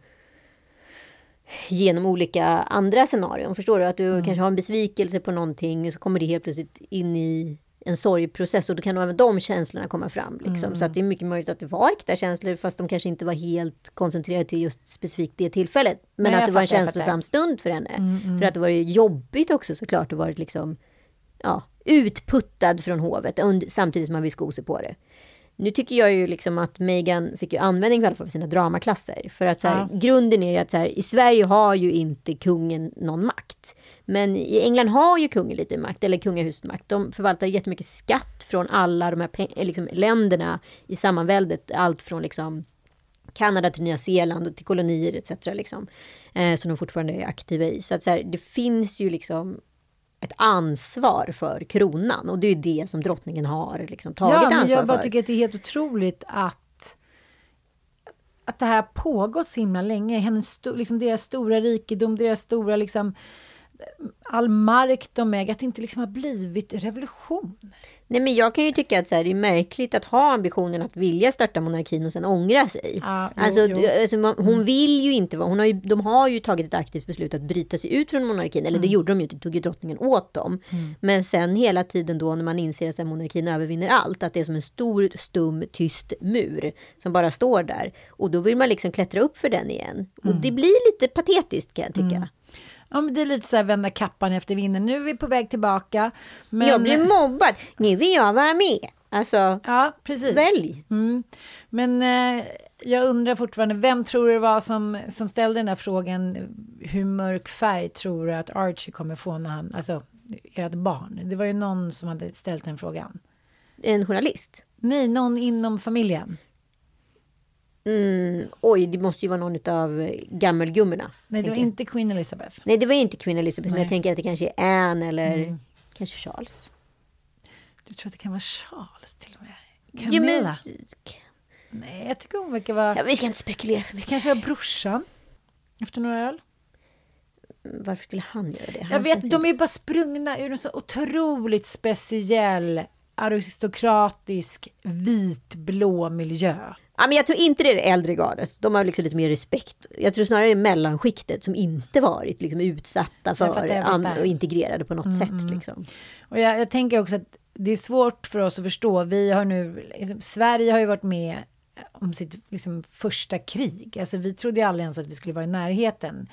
genom olika andra scenarion. Förstår du? Att du mm. kanske har en besvikelse på någonting och så kommer det helt plötsligt in i en sorgprocess och då kan även de känslorna komma fram. Liksom. Mm. Så att det är mycket möjligt att det var äkta känslor fast de kanske inte var helt koncentrerade till just specifikt det tillfället. Men Nej, att det var en känslosam stund för henne. Mm, mm. För att det var jobbigt också såklart att varit liksom ja, utputtad från hovet samtidigt som man vill sko sig på det. Nu tycker jag ju liksom att Meghan fick ju användning i alla fall för sina dramaklasser. För att så här, ja. grunden är ju att så här, i Sverige har ju inte kungen någon makt. Men i England har ju kungen lite makt, eller kungahuset makt. De förvaltar jättemycket skatt från alla de här liksom, länderna i sammanväldet. Allt från liksom Kanada till Nya Zeeland och till kolonier etc. Liksom, eh, som de fortfarande är aktiva i. Så att så här, det finns ju liksom ett ansvar för kronan och det är det som drottningen har liksom tagit ja, ansvar för. Jag bara tycker att det är helt otroligt att att det här har pågått så himla länge. Hennes, liksom deras stora rikedom, deras stora liksom all mark de äger, att det inte liksom har blivit revolution. Nej, men jag kan ju tycka att så här, det är märkligt att ha ambitionen att vilja störta monarkin och sen ångra sig. Ja, jo, alltså, jo. alltså, man, hon vill ju inte vara... Hon har ju, de har ju tagit ett aktivt beslut att bryta sig ut från monarkin. Eller det gjorde de ju, det tog ju drottningen åt dem. Men sen hela tiden då när man inser att här, monarkin övervinner allt, att det är som en stor, stum, tyst mur som bara står där. Och då vill man liksom klättra upp för den igen. Och det blir lite patetiskt kan jag tycka. Ja, men det är lite så här vända kappan efter vinden. Nu är vi på väg tillbaka. Men... Jag blir mobbad, nu vill jag vara med. Alltså, Ja, precis. välj. Mm. Men eh, jag undrar fortfarande, vem tror du det var som, som ställde den här frågan? Hur mörk färg tror du att Archie kommer få när han, alltså ert barn? Det var ju någon som hade ställt den frågan. En journalist. Nej, någon inom familjen. Mm, oj, det måste ju vara någon av gammelgummorna. Nej, det var jag. inte Queen Elizabeth. Nej, det var inte Queen Elizabeth, men Nej. jag tänker att det kanske är Anne eller Mm. kanske Charles. Du tror att det kan vara Charles till och med? Camilla? men, Nej, jag tycker hon verkar vara... ja, vi ska inte spekulera för mycket. Kanske var brorsan? Efter några öl? Varför skulle han göra det? Han Jag vet, de är ju bara sprungna ur en så otroligt speciell aristokratisk vitblå miljö. Ja, men jag tror inte det är det äldre gardet. De har liksom lite mer respekt. Jag tror snarare det är mellanskiktet som inte varit liksom utsatta för och integrerade på något sätt. Liksom. Och jag, jag tänker också att det är svårt för oss att förstå. Vi har nu, liksom, Sverige har ju varit med om sitt liksom, första krig. Alltså, vi trodde ju aldrig ens att vi skulle vara i närheten.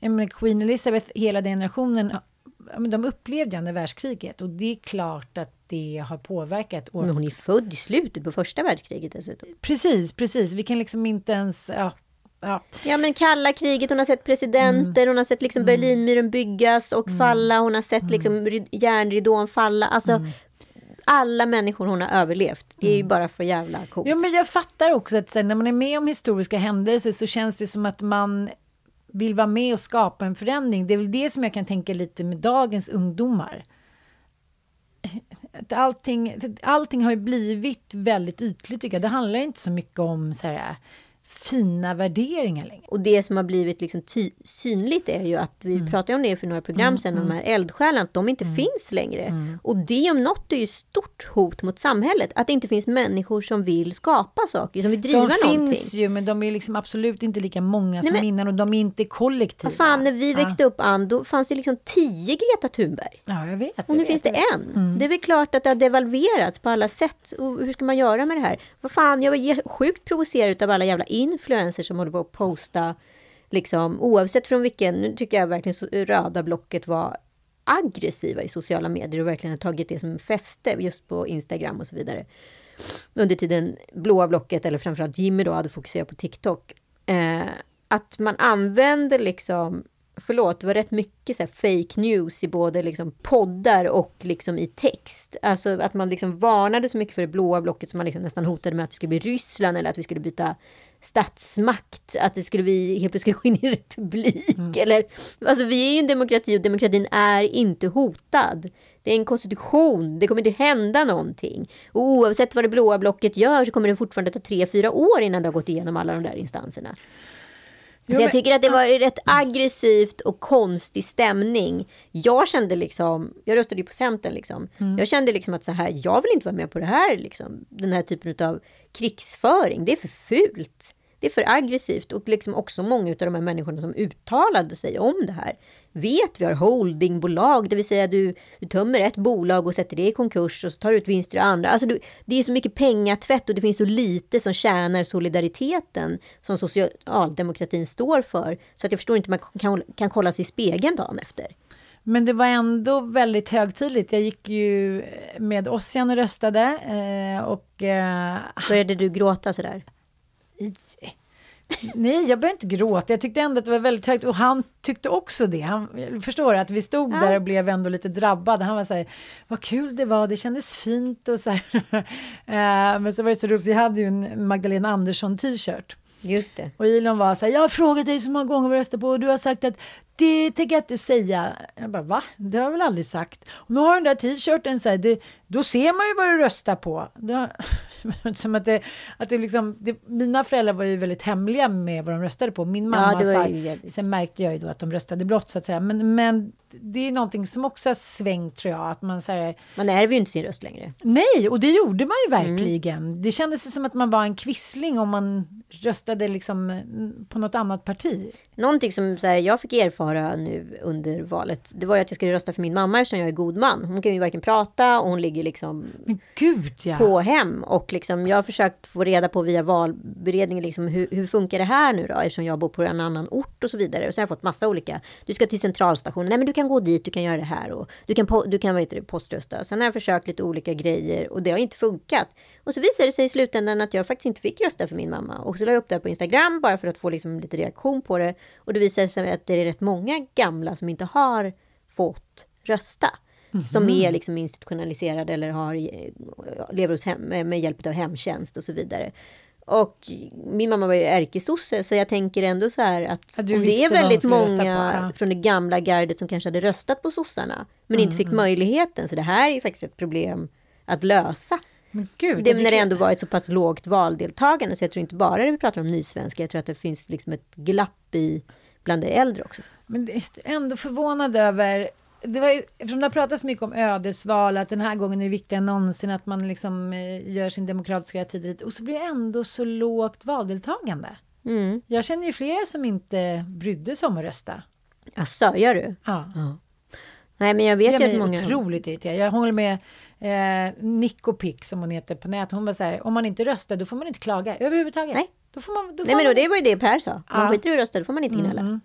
Menar, Queen Elizabeth, hela den generationen, de upplevde ju andra världskriget och det är klart att det har påverkat. Men hon är född i slutet på första världskriget dessutom. Precis, precis. Vi kan liksom inte ens... Ja, ja. Ja men kalla kriget, hon har sett presidenter, Mm. hon har sett liksom Berlinmuren byggas och falla, hon har sett liksom rid- järnridån falla. Alltså Mm. alla människor hon har överlevt. Det är ju bara för jävla coolt. Ja, men jag fattar också att sen, när man är med om historiska händelser så känns det som att man vill vara med och skapa en förändring. Det är väl det som jag kan tänka lite med dagens ungdomar. Att allting, allting har ju blivit väldigt ytligt tycker jag. Det handlar inte så mycket om så här, fina värderingar längre. Och det som har blivit liksom ty- synligt är ju att vi Mm. pratade om det för några program sedan, de här eldsjälarna, att de inte finns längre. Mm. Och det om något är ju stort hot mot samhället. Att det inte finns människor som vill skapa saker, som vill driva De någonting. finns ju, men de är liksom absolut inte lika många som men- innan och de är inte kollektiva. Vad fan, när vi Ja. växte upp, Ann, då fanns det liksom tio Greta Thunberg. Ja, jag vet. Och nu vet, finns det en. Mm. Det är väl klart att det har devalverats på alla sätt. Och hur ska man göra med det här? Vad fan, jag var sjukt provocerad av alla jävla influencers som håller på att posta. Liksom, oavsett från vilken, nu tycker jag verkligen så, röda blocket var aggressiva i sociala medier och verkligen har tagit det som fäste just på Instagram och så vidare. Under tiden blåa blocket, eller framförallt Jimmy då, hade fokuserat på TikTok. Eh, att man använder liksom Förlåt, det var rätt mycket så här fake news i både liksom poddar och liksom i text. Alltså att man liksom varnade så mycket för det blåa blocket som man liksom nästan hotade med att det skulle bli Ryssland eller att vi skulle byta statsmakt. Att det skulle vi helt plötsligt gå in i republik. Eller, alltså vi är ju en demokrati och demokratin är inte hotad. Det är en konstitution, det kommer inte hända någonting. Och oavsett vad det blåa blocket gör så kommer det fortfarande ta tre, fyra år innan det har gått igenom alla de där instanserna. Jo, så jag men- tycker att det var rätt aggressivt och konstig stämning. Jag kände liksom, jag röstade ju på Centern liksom. Mm. Jag kände liksom att så här, jag vill inte vara med på det här liksom. Den här typen av krigsföring, det är för fult. Det är för aggressivt och liksom också många av de här människorna som uttalade sig om det här vet vi har holdingbolag, det vill säga du, du tömmer ett bolag och sätter det i konkurs och så tar du ut vinster i andra. Alltså du, det är så mycket pengatvätt och det finns så lite som tjänar solidariteten som socialdemokratin står för. Så att jag förstår inte hur man kan, kan kolla sig i spegeln dagen efter. Men det var ändå väldigt högtidligt. Jag gick ju med Ossian och röstade. Eh, och, eh, Började du gråta sådär? nej, jag började inte gråta. Jag tyckte ändå att det var väldigt högt. Och han tyckte också det. Han förstår att vi stod Ja. där och blev ändå lite drabbade. Han var så här, vad kul det var, det kändes fint och så här. eh, men så var det så roligt, vi hade ju en Magdalena Andersson t-shirt. Just det. Och Elon var så här, jag har frågat dig så många gånger vad du röstar på och du har sagt att det tänker jag inte säga. Jag bara, va? Det har jag väl aldrig sagt. Och nu har den där t-shirten så här, det, då ser man ju vad du röstar på. Då, Som att det, att det liksom, det, mina föräldrar var ju väldigt hemliga med vad de röstade på. Min mamma Ja, det var ju sen märkte jag ju då att de röstade blått så att säga. Men, men det är någonting som också har svängt tror jag. Att man säger Man ärver ju inte sin röst längre. nej, och det gjorde man ju Mm. verkligen. Det kändes ju som att man var en kvissling om man röstade liksom mm, på något annat parti. Någonting som här, jag fick erfara nu under valet, det var ju att jag skulle rösta för min mamma eftersom jag är god man. Hon kan ju varken prata och hon ligger liksom gud ja! på hem. Och liksom, jag har försökt få reda på via valberedningen, liksom, hur, hur funkar det här nu då? Eftersom jag bor på en annan ort och så vidare. Och så har jag fått massa olika, du ska till centralstationen, nej men du kan gå dit, du kan göra det här och du kan, du kan vad heter det, poströsta. Sen har jag försökt lite olika grejer och det har inte funkat. Och så visade det sig i slutändan att jag faktiskt inte fick rösta för min mamma. Och så la jag upp det här på Instagram bara för att få liksom lite reaktion på det. Och det visade sig att det är rätt många gamla som inte har fått rösta. Som är liksom institutionaliserade eller har, eh, lever hos hem, med hjälp av hemtjänst och så vidare. Och min mamma var ju ärkesosse så jag tänker ändå så här att du om det är väldigt rösta på, många ja. från det gamla gardet som kanske hade röstat på sossarna men inte Mm, fick möjligheten. Så det här är ju faktiskt ett problem att lösa. Gud, Det, det när det ändå var ett så pass lågt valdeltagande så jag tror inte bara det vi pratar om nysvenska. Jag tror att det finns liksom ett glapp i bland de äldre också. Men det är ändå förvånad över det var ju, eftersom det har pratats mycket om ödesval, att den här gången är det viktigare än någonsin att man liksom eh, gör sin demokratiska tid och så blir det ändå så lågt valdeltagande. Mm. Jag känner ju flera som inte brydde sig om att rösta. Asså, gör du? Ja. Nej, men jag vet Jag ju att blir många... otroligt irriterad. Jag håller med eh, Nico Pick som hon heter på nätet. Hon var så här, om man inte röstar då får man inte klaga överhuvudtaget. Nej. Då får man, då får Nej, men man... då, det var ju det Per sa. Om man Ja. skiter i att rösta, då får man inte gnälla. Mm.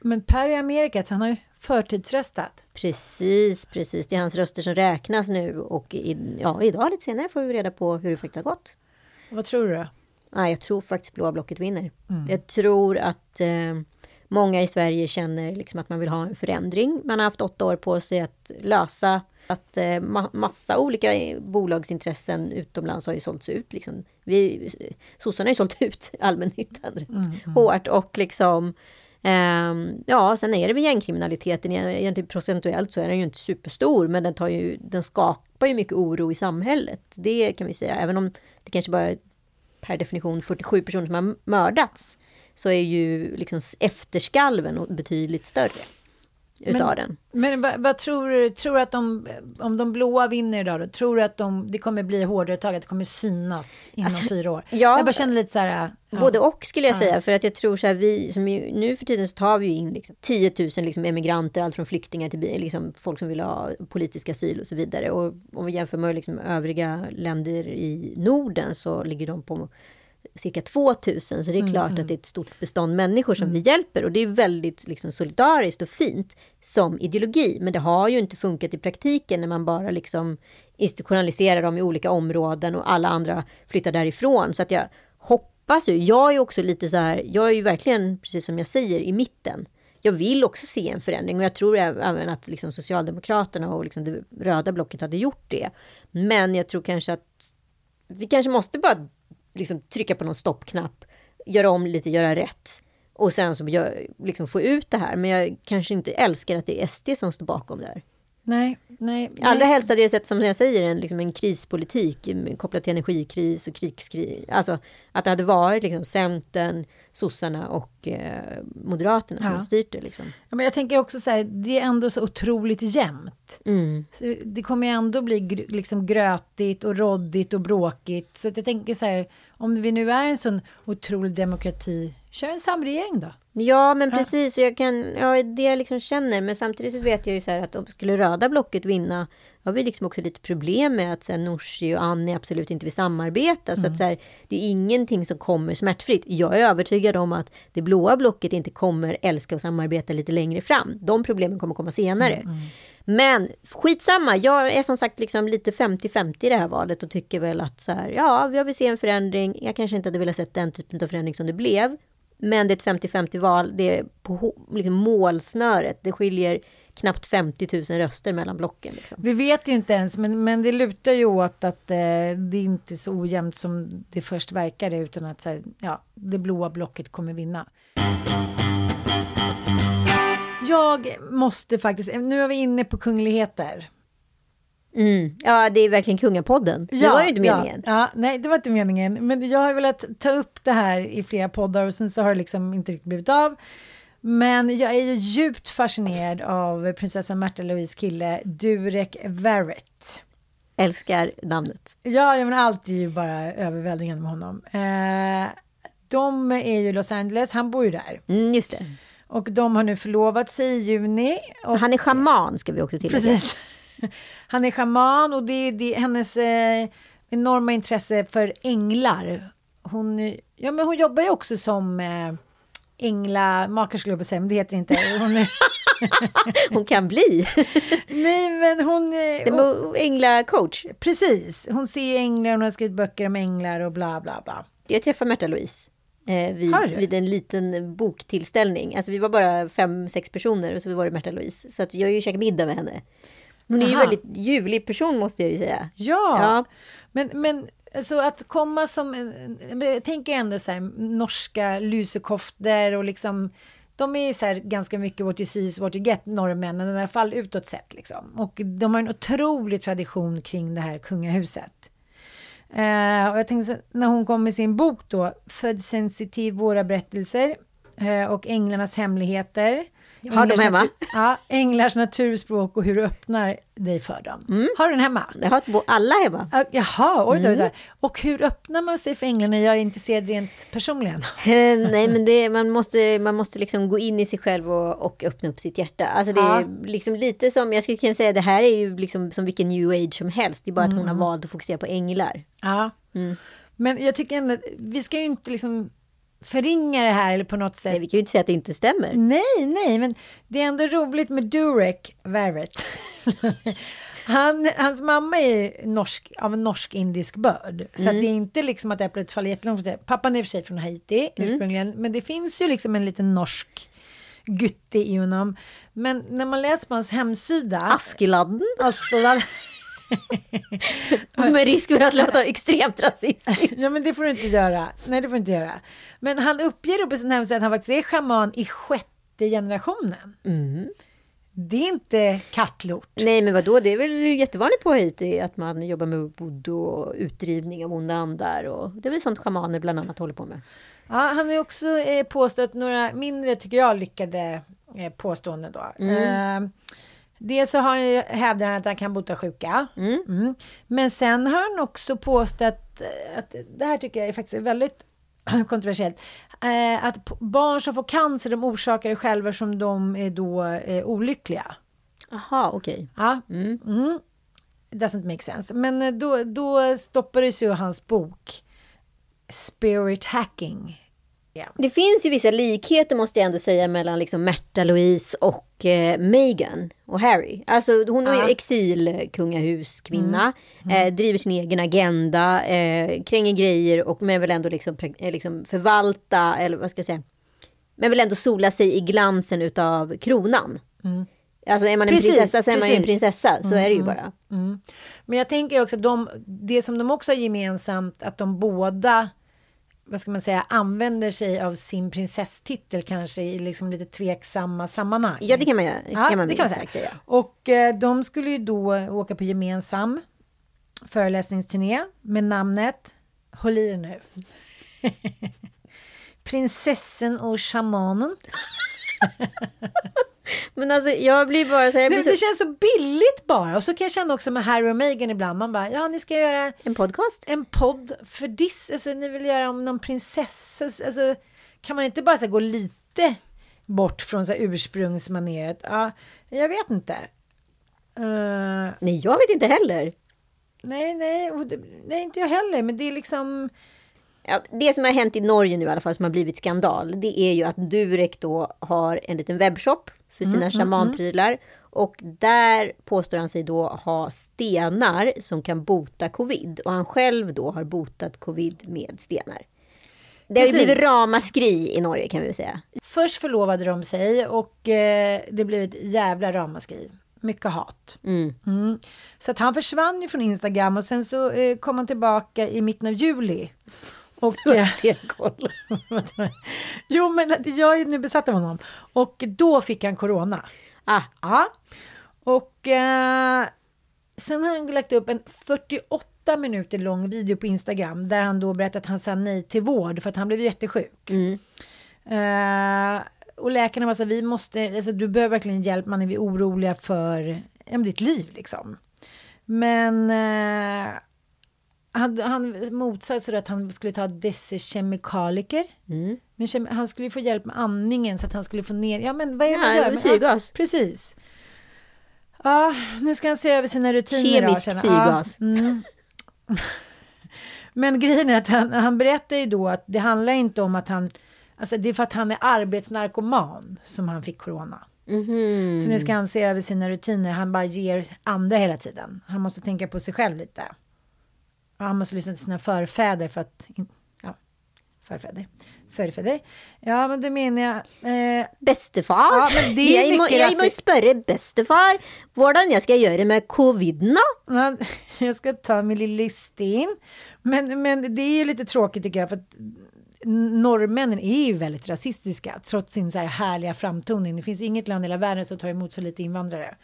Men Per i Amerika, så han har ju förtidsröstat. Precis, precis. Det är hans röster som räknas nu. Och i, ja, idag lite senare får vi reda på hur det faktiskt har gått. Vad tror du då? Nej, jag tror faktiskt blåa blocket vinner. Mm. Jag tror att eh, många i Sverige känner liksom att man vill ha en förändring. Man har haft åtta år på sig att lösa att eh, ma- massa olika bolagsintressen utomlands har ju sålts ut. Liksom. Vi, sossarna har ju sålt ut allmännyttan rätt hårt och liksom ehm, ja, sen är det väl gängkriminaliteten. Egentligen procentuellt så är den ju inte superstor, men den, tar ju, den skapar ju mycket oro i samhället. Det kan vi säga, även om det kanske bara är per definition 47 personer som har mördats, så är ju liksom efterskalven betydligt större utav Men- den. Men vad, vad tror du? Tror du att de, om de blåa vinner idag då, tror du att de, det kommer bli hårdare tag, att det kommer synas inom Alltså, fyra år? ja. jag bara känner lite så här... ja. Både och skulle jag Ja. säga. För att jag tror så här, vi som ju, nu för tiden så tar vi ju in liksom 10 000 liksom emigranter, allt från flyktingar till liksom folk som vill ha politisk asyl och så vidare. Och om vi jämför med liksom övriga länder i Norden så ligger de på cirka 2000. Så det är Mm, klart att det är ett stort bestånd människor som vi hjälper. Och det är väldigt liksom solidariskt och fint som ideologi. Men det har ju inte funkat i praktiken när man bara liksom institutionaliserar dem i olika områden och alla andra flyttar därifrån. Så att jag hoppas ju, jag är också lite så här, jag är ju verkligen, precis som jag säger, i mitten. Jag vill också se en förändring och jag tror även att liksom Socialdemokraterna och liksom det röda blocket hade gjort det. Men jag tror kanske att vi kanske måste bara liksom trycka på någon stoppknapp, göra om lite, göra rätt och sen så gör, liksom få ut det här. Men jag kanske inte älskar att det är SD som står bakom det här. Nej, nej. Allra helst hade jag sett, som jag säger, en, liksom en krispolitik kopplat till energikris och krigskris. Alltså att det hade varit liksom Centern, sossarna och eh, Moderaterna som Ja. styrt det. Liksom. Ja, men jag tänker också så här, det är ändå så otroligt jämnt. Mm. Så det kommer ju ändå bli gr- liksom grötigt och roddigt och bråkigt. Så jag tänker så här, om vi nu är en sån otrolig demokrati, kör en samregering då. Ja, men precis. Och jag kan, ja, det jag liksom känner. Men samtidigt så vet jag ju så här att om skulle röda blocket vinna, har vi liksom också lite problem med att så här, Nooshi och Annie absolut inte vill samarbeta. Så att så här, det är ingenting som kommer smärtfritt. Jag är övertygad om att det blåa blocket inte kommer älska att samarbeta lite längre fram. De problemen kommer komma senare. Men skitsamma, jag är som sagt liksom lite 50-50 i det här valet och tycker väl att så här, ja, jag vill se en förändring. Jag kanske inte hade velat se den typen av förändring som det blev. Men det är ett 50-50 val, det är på liksom målsnöret. Det skiljer knappt 50 000 röster mellan blocken. Liksom. Vi vet ju inte ens, men, men det lutar ju åt att eh, det är inte är så ojämnt som det först verkade, utan att så här, ja, det blåa blocket kommer vinna. Jag måste faktiskt, nu är vi inne på kungligheter. Mm. Ja, det är verkligen Kungapodden. det var ju inte meningen. Ja, ja, nej, det var inte meningen. Men jag har velat ta upp det här i flera poddar och sen så har det liksom inte riktigt blivit av. Men jag är ju djupt fascinerad av prinsessan Märta Louise kille Durek Verrett. Älskar namnet. Ja, jag menar allt är ju bara överväldigande med honom. Eh, de är ju Los Angeles, han bor ju där. Mm, just det. Och de har nu förlovat sig i juni. Och, Han är schaman ska vi också tillägga. Precis. Han är schaman och det är, det är hennes eh, enorma intresse för änglar. Hon, ja, men hon jobbar ju också som eh, jag på säga, men det heter inte. Hon, är, Hon kan bli. nej, men hon... Eh, änglacoach. precis, hon ser änglar, hon har skrivit böcker om änglar och bla bla bla. Jag träffade Märta Louise. Eh, vid, vid en liten boktillställning. Alltså vi var bara fem, sex personer och så var det Märta Louise. Så att jag har ju käkat middag med henne. Hon är ju en väldigt ljuvlig person måste jag ju säga. Ja, Ja. men, men alltså att komma som, tänker ändå så här, norska lusekoftor och liksom, de är så här ganska mycket what you see is what you get, norrmännen, i alla fall utåt sett liksom. Och de har en otrolig tradition kring det här kungahuset. Eh, och jag tänkte när hon kom med sin bok då, Född sensitiv, våra berättelser eh, och Änglarnas hemligheter. Har de Änglars hemma? natur- Ja, Änglars naturspråk och hur du öppnar dig för dem. Mm. Har du den hemma? Det har alla hemma. Ja, Jaha, oj då, oj då. Mm. Och hur öppnar man sig för änglarna? Jag är intresserad rent personligen. Eh, Nej, men det, man måste, man måste liksom gå in i sig själv och, och öppna upp sitt hjärta. Alltså det är Ja. liksom lite som, jag skulle kunna säga, det här är ju liksom som vilken new age som helst. Det är bara att hon har Mm. valt att fokusera på änglar. Ja. Mm. Men jag tycker ändå vi ska ju inte liksom förringa det här eller på något sätt. Nej, vi kan ju inte säga att det inte stämmer. Nej, nej, men det är ändå roligt med Durek Verrett. Han, hans mamma är norsk, av en norsk-indisk börd. Så Mm. det är inte liksom att äpplet faller jättelångt. Pappan är i och för sig från Haiti Mm. ursprungligen. Men det finns ju liksom en liten norsk gutte i honom. Men när man läser på hans hemsida. Askeladden. Askeladden. Med risk för att låta extremt rasistisk. ja men det får du inte göra. Nej det får du inte göra. Men han uppger då på sin hemsida att han faktiskt är schaman i sjätte generationen. Mm. Det är inte kattlort. Nej, men vadå? Det är väl jättevanligt på Haiti att man jobbar med voodoo och utdrivning av onda andar. Och det är väl sånt schamaner bland annat håller på med. Ja, han har också eh, påstått några mindre, tycker jag, lyckade eh, påståenden då. Mm. Eh, Dels så har han ju, hävdar han att han kan bota sjuka. Mm. Men sen har han också påstått, att det här tycker jag är faktiskt väldigt kontroversiellt, eh, att barn som får cancer de orsakar det själva som de är då eh, olyckliga. Jaha, okej. Ja. Mm. Doesn't make sense. Men eh, då, då stoppades ju hans bok Spirit Hacking. Ja. Det finns ju vissa likheter måste jag ändå säga mellan liksom Märta Louise och eh, Meghan och Harry. Alltså hon Ja. ju exilkungahuskvinna, eh, driver sin egen agenda, eh, kränger grejer och men vill ändå liksom, eh, liksom förvalta, eller vad ska jag säga, men vill ändå sola sig i glansen utav kronan. Alltså är man en Precis, prinsessa så är man ju en precis. prinsessa, så är det ju Mm, bara. Mm. Men jag tänker också att de, det som de också har gemensamt, att de båda, vad ska man säga, använder sig av sin prinsesstitel kanske i liksom lite tveksamma sammanhang. Ja, det kan man göra. Ja, kan man det kan man säga. säga. Och eh, de skulle ju då åka på gemensam föreläsningsturné med namnet, håll i er nu, Prinsessan och shamanen. Men alltså jag blir bara så här, jag Det, blir så... det känns så billigt bara. Och så kan jag känna också med Harry och Meghan ibland. Man bara, ja ni ska göra en podcast. En podd för dis. Alltså ni vill göra om någon prinsessa. Alltså kan man inte bara så gå lite bort från så här, ursprungsmaneret? Ja, jag vet inte. Eh, Nej, jag vet inte heller. nej, nej, nej, inte jag heller. Men det är liksom... Ja, det som har hänt i Norge nu i alla fall som har blivit skandal det är ju att Durek då har en liten webbshop för sina Mm, mm, shamanprylar. Och där påstår han sig då ha stenar som kan bota covid. Och han själv då har botat covid med stenar. Det har ju blivit ramaskri i Norge kan vi säga. Först förlovade de sig och eh, det blev ett jävla ramaskri. Mycket hat. Mm. Mm. Så att han försvann ju från Instagram och sen så eh, kom han tillbaka i mitten av juli. Och, eh, jo, men jag är nu besatt av honom. Och då fick han corona. Ah. Ja. Och eh, sen har han lagt upp en 48 minuter lång video på Instagram där han då berättar att han sa nej till vård för att han blev jättesjuk. Mm. Eh, och läkarna var så här, vi måste, alltså, du behöver verkligen hjälp, man är oroliga för ja, ditt liv liksom. Men eh, han, han motsatte sig att han skulle ta desikemikaliker. Mm. Men kem- han skulle ju få hjälp med andningen så att han skulle få ner, ja men vad är det Ja, man gör? syrgas. Ja, precis. Ja, nu ska han se över sina rutiner. då, Kemisk känner- syrgas. Ja, mm. Men grejen är att han, han berättar ju då att det handlar inte om att han, alltså det är för att han är arbetsnarkoman som han fick corona. Mhm. Så nu ska han se över sina rutiner. Han bara ger andra hela tiden. Han måste tänka på sig själv lite. Han måste lyssna till sina förfäder för att... Ja, förfäder. Förfäder. Ja, men det menar jag. Eh, Bestefar, Ja, men det är jeg, må, mycket jeg må rasism. spørre bestefar hvordan jeg skal gjøre med coviden, man, jag ska ta min lilla listin. Men, men det är ju lite tråkigt tycker jag. För att norrmännen är ju väldigt rasistiska. Trots sin så här härliga framtoning. Det finns ju inget land i hela världen som tar emot så lite invandrare.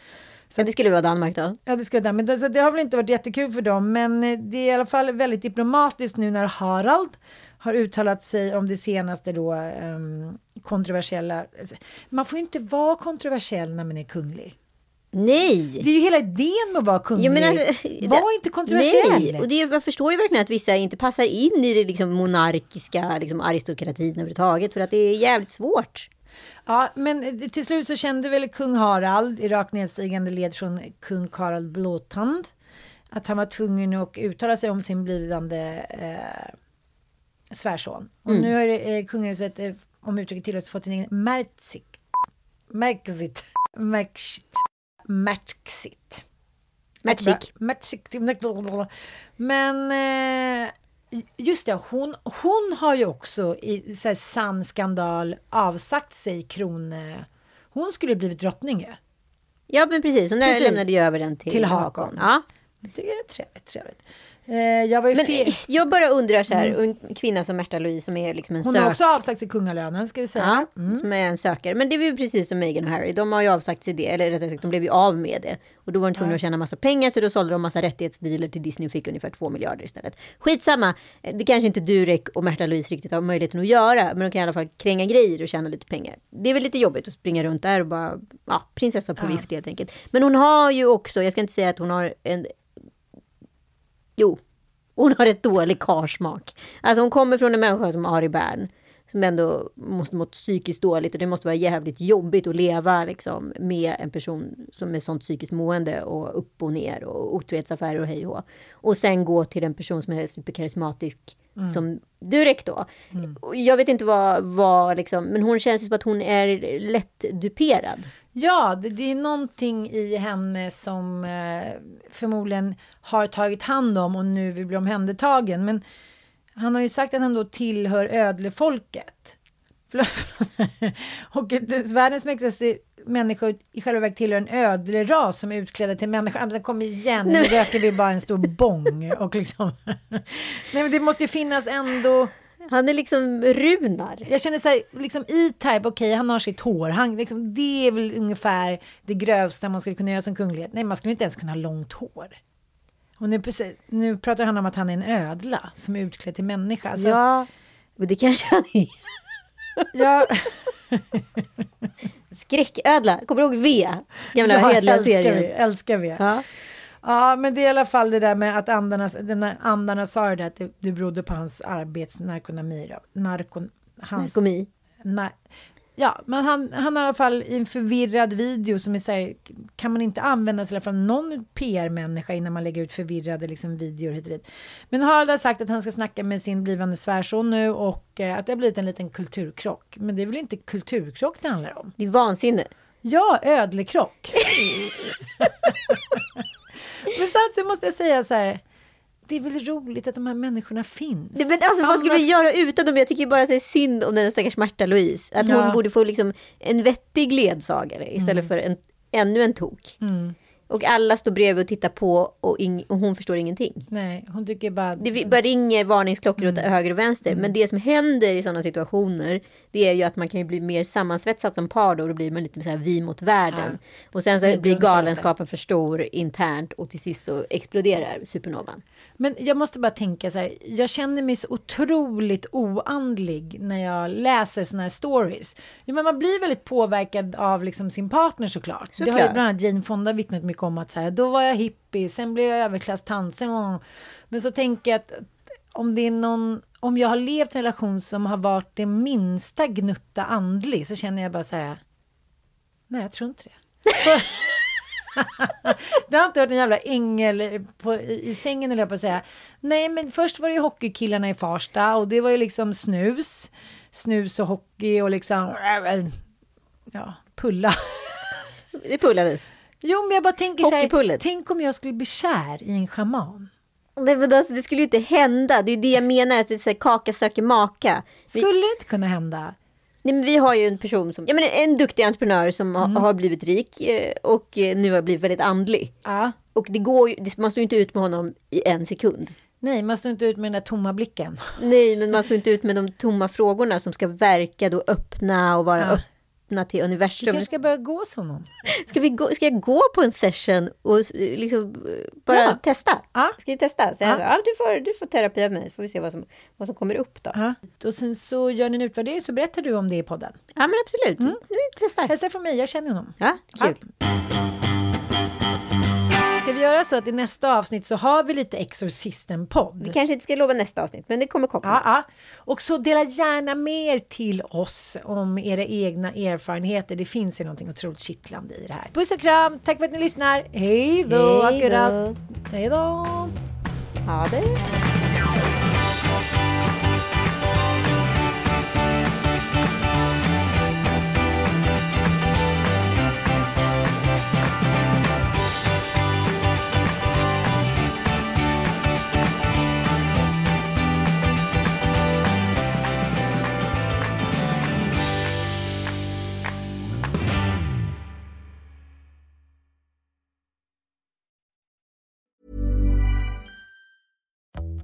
Så det skulle vara Danmark då? Ja, det det. Men det, så det har väl inte varit jättekul för dem. Men eh, det är i alla fall väldigt diplomatiskt nu när Harald har uttalat sig om det senaste då ehm, kontroversiella. alltså, Man får ju inte vara kontroversiell när man är kunglig. Nej! Det är ju hela idén med att vara kunglig. Jo, men alltså, Var inte kontroversiell. Nej, och det, jag förstår ju verkligen att vissa inte passar in i det liksom monarkiska liksom aristokratin överhuvudtaget. För att det är jävligt svårt. Ja, men eh, till slut så kände väl kung Harald i rakt nedstigande led från kung Karl Blåtand att han var tvungen att uttala sig om sin blivande eh, svärson. Och Mm. nu har eh, kungahuset, eh, om uttrycket tillåts, fått sin egen Mertzig. Merksit. Merksit. Merksit. Mertzig. Mertzig. Men eh, just det, hon, hon har ju också i så här, sann skandal avsagt sig kron... Hon skulle blivit drottning ju. Ja, men precis. Hon Precis. lämnade ju över den till, Till. Hakon. Ja. Det är trevligt, trevligt. Eh, jag Men eh, jag bara undrar så här, en kvinna som Märta Louise som är liksom en Hon har sök... också avsagt sig kungalönen, ska vi säga. Ja, som är en sökare. Men det är ju precis som Meghan och Harry. De har ju avsagt sig det, eller rättare sagt, de blev ju av med det. Och då var de tvungna Ja. att tjäna massa pengar, så då sålde de massa rättighetsdealer till Disney och fick ungefär två miljarder istället. Skitsamma, Eh, det kanske inte Durek och Märta Louise riktigt har möjligheten att göra, men de kan i alla fall kränga grejer och tjäna lite pengar. Det är väl lite jobbigt att springa runt där och bara, ja, prinsessa på Ja. vift helt enkelt. Men hon har ju också, jag ska inte säga att hon har en Jo, hon har ett dålig karsmak. Alltså hon kommer från en människa som Ari Bern. Som ändå måste mått psykiskt dåligt och det måste vara jävligt jobbigt att leva liksom, med en person som är sånt psykiskt mående och upp och ner och otrohetsaffärer och hej och. Och sen gå till en person som är superkarismatisk Mm. som Durek då. Och Jag vet inte vad, vad liksom, men hon känns ju som att hon är lätt duperad. Ja, det, det är någonting i henne som eh, förmodligen har tagit hand om och nu vill bli omhändertagen. Men han har ju sagt att han då tillhör ödlefolket. Och världens mäktigaste människor i själva verket tillhör en ödleras som är utklädda till människor. Men Kom igen, nu röker vi bara en stor bång. Och liksom. Nej, men det måste ju finnas ändå... Han är liksom Runar. Jag känner så här, liksom E-Type, okej han har sitt hår, han, liksom, det är väl ungefär det grövsta man skulle kunna göra som kunglighet. Nej, man skulle inte ens kunna ha långt hår. Och nu, precis, nu pratar han om att han är en ödla som är utklädd till människa. Alltså, Ja, men det kanske han är. ja, Skräcködla, kommer du ihåg V? Gamla ja, hedliga älskar vi, serien. älskar vi. Ja. Ja. men det är i alla fall det där med att andarna, den där andarna sa ju det att det, det berodde på hans arbetsnarkonomi. Då. Narkon, hans, Narkomi. Nej. Ja, men han, han har i alla fall i en förvirrad video som är så här, kan man inte använda sig från någon PR-människa innan man lägger ut förvirrade liksom, videor hit och dit. Men Harald har sagt att han ska snacka med sin blivande svärson nu och eh, att det har blivit en liten kulturkrock. Men det är väl inte kulturkrock det handlar om? Det är vansinne. Ja, ödlekrock. men samtidigt måste jag säga så här, det är väl roligt att de här människorna finns. Men alltså, vad skulle Annars- vi göra utan dem? Jag tycker bara att det är synd om den stackars Märta Louise. Att Ja. hon borde få liksom en vettig ledsagare istället för en, ännu en tok. Mm. Och alla står bredvid och tittar på och, ing- och hon förstår ingenting. Nej, hon tycker bara... Det bara ringer varningsklockor åt Mm. höger och vänster. Men det som händer i sådana situationer, det är ju att man kan ju bli mer sammansvetsad som par då. Då blir man lite så här vi mot världen. Och sen så Det blir galenskapen för stor internt och till sist så exploderar supernovan. Men jag måste bara tänka så här, jag känner mig så otroligt oandlig när jag läser såna här stories. Ja, men man blir väldigt påverkad av liksom sin partner såklart. Det har ju Såklart. bland annat Jane Fonda vittnat mycket om att så här, då var jag hippie, sen blev jag överklasstant, sen Men så tänker jag att om det är någon, om jag har levt i en relation som har varit det minsta gnutta andlig så känner jag bara så här, nej jag tror inte det. Det har inte varit en jävla ängel på, i, i sängen eller på att säga. Nej, men först var det ju hockeykillarna i Farsta och det var ju liksom snus. Snus och hockey och liksom, ja, pulla. Det pullades. Jo, men jag bara tänker så här, tänk om jag skulle bli kär i en schaman. Det, men alltså, det skulle ju inte hända. Det är det jag menar, att det är så här, kaka söker maka. Vi, Skulle det inte kunna hända? nej, men vi har ju en person som, ja, men en duktig entreprenör som Mm. har blivit rik eh, och eh, nu har blivit väldigt andlig. Ja. Och det går ju, man står ju inte ut med honom i en sekund. Nej, man står inte ut med den där tomma blicken. Nej, men man står inte ut med de tomma frågorna som ska verka då öppna och vara Ja. Öppna till Du universum. kanske ska börja gå hos honom. Ska, vi gå, ska jag gå på en session och liksom eh, bara Ja. testa? Ja. Ska vi testa? Så Ja. ja, du, får, du får terapi av mig, får vi se vad som, vad som kommer upp då. Ja. Och sen så gör ni en utvärdering så berättar du om det i podden. Ja, men absolut. Mm. Vi testar. Hälsa från mig, jag känner honom. Ja, kul. Göra så att i nästa avsnitt så har vi lite Exorcisten-podd? Vi kanske inte ska lova nästa avsnitt, men det kommer komma. Ja, ja. Och så dela gärna med er till oss om era egna erfarenheter. Det finns ju någonting otroligt kittlande i det här. Puss och kram, tack för att ni lyssnar. Hej då. Hej då. Ha det.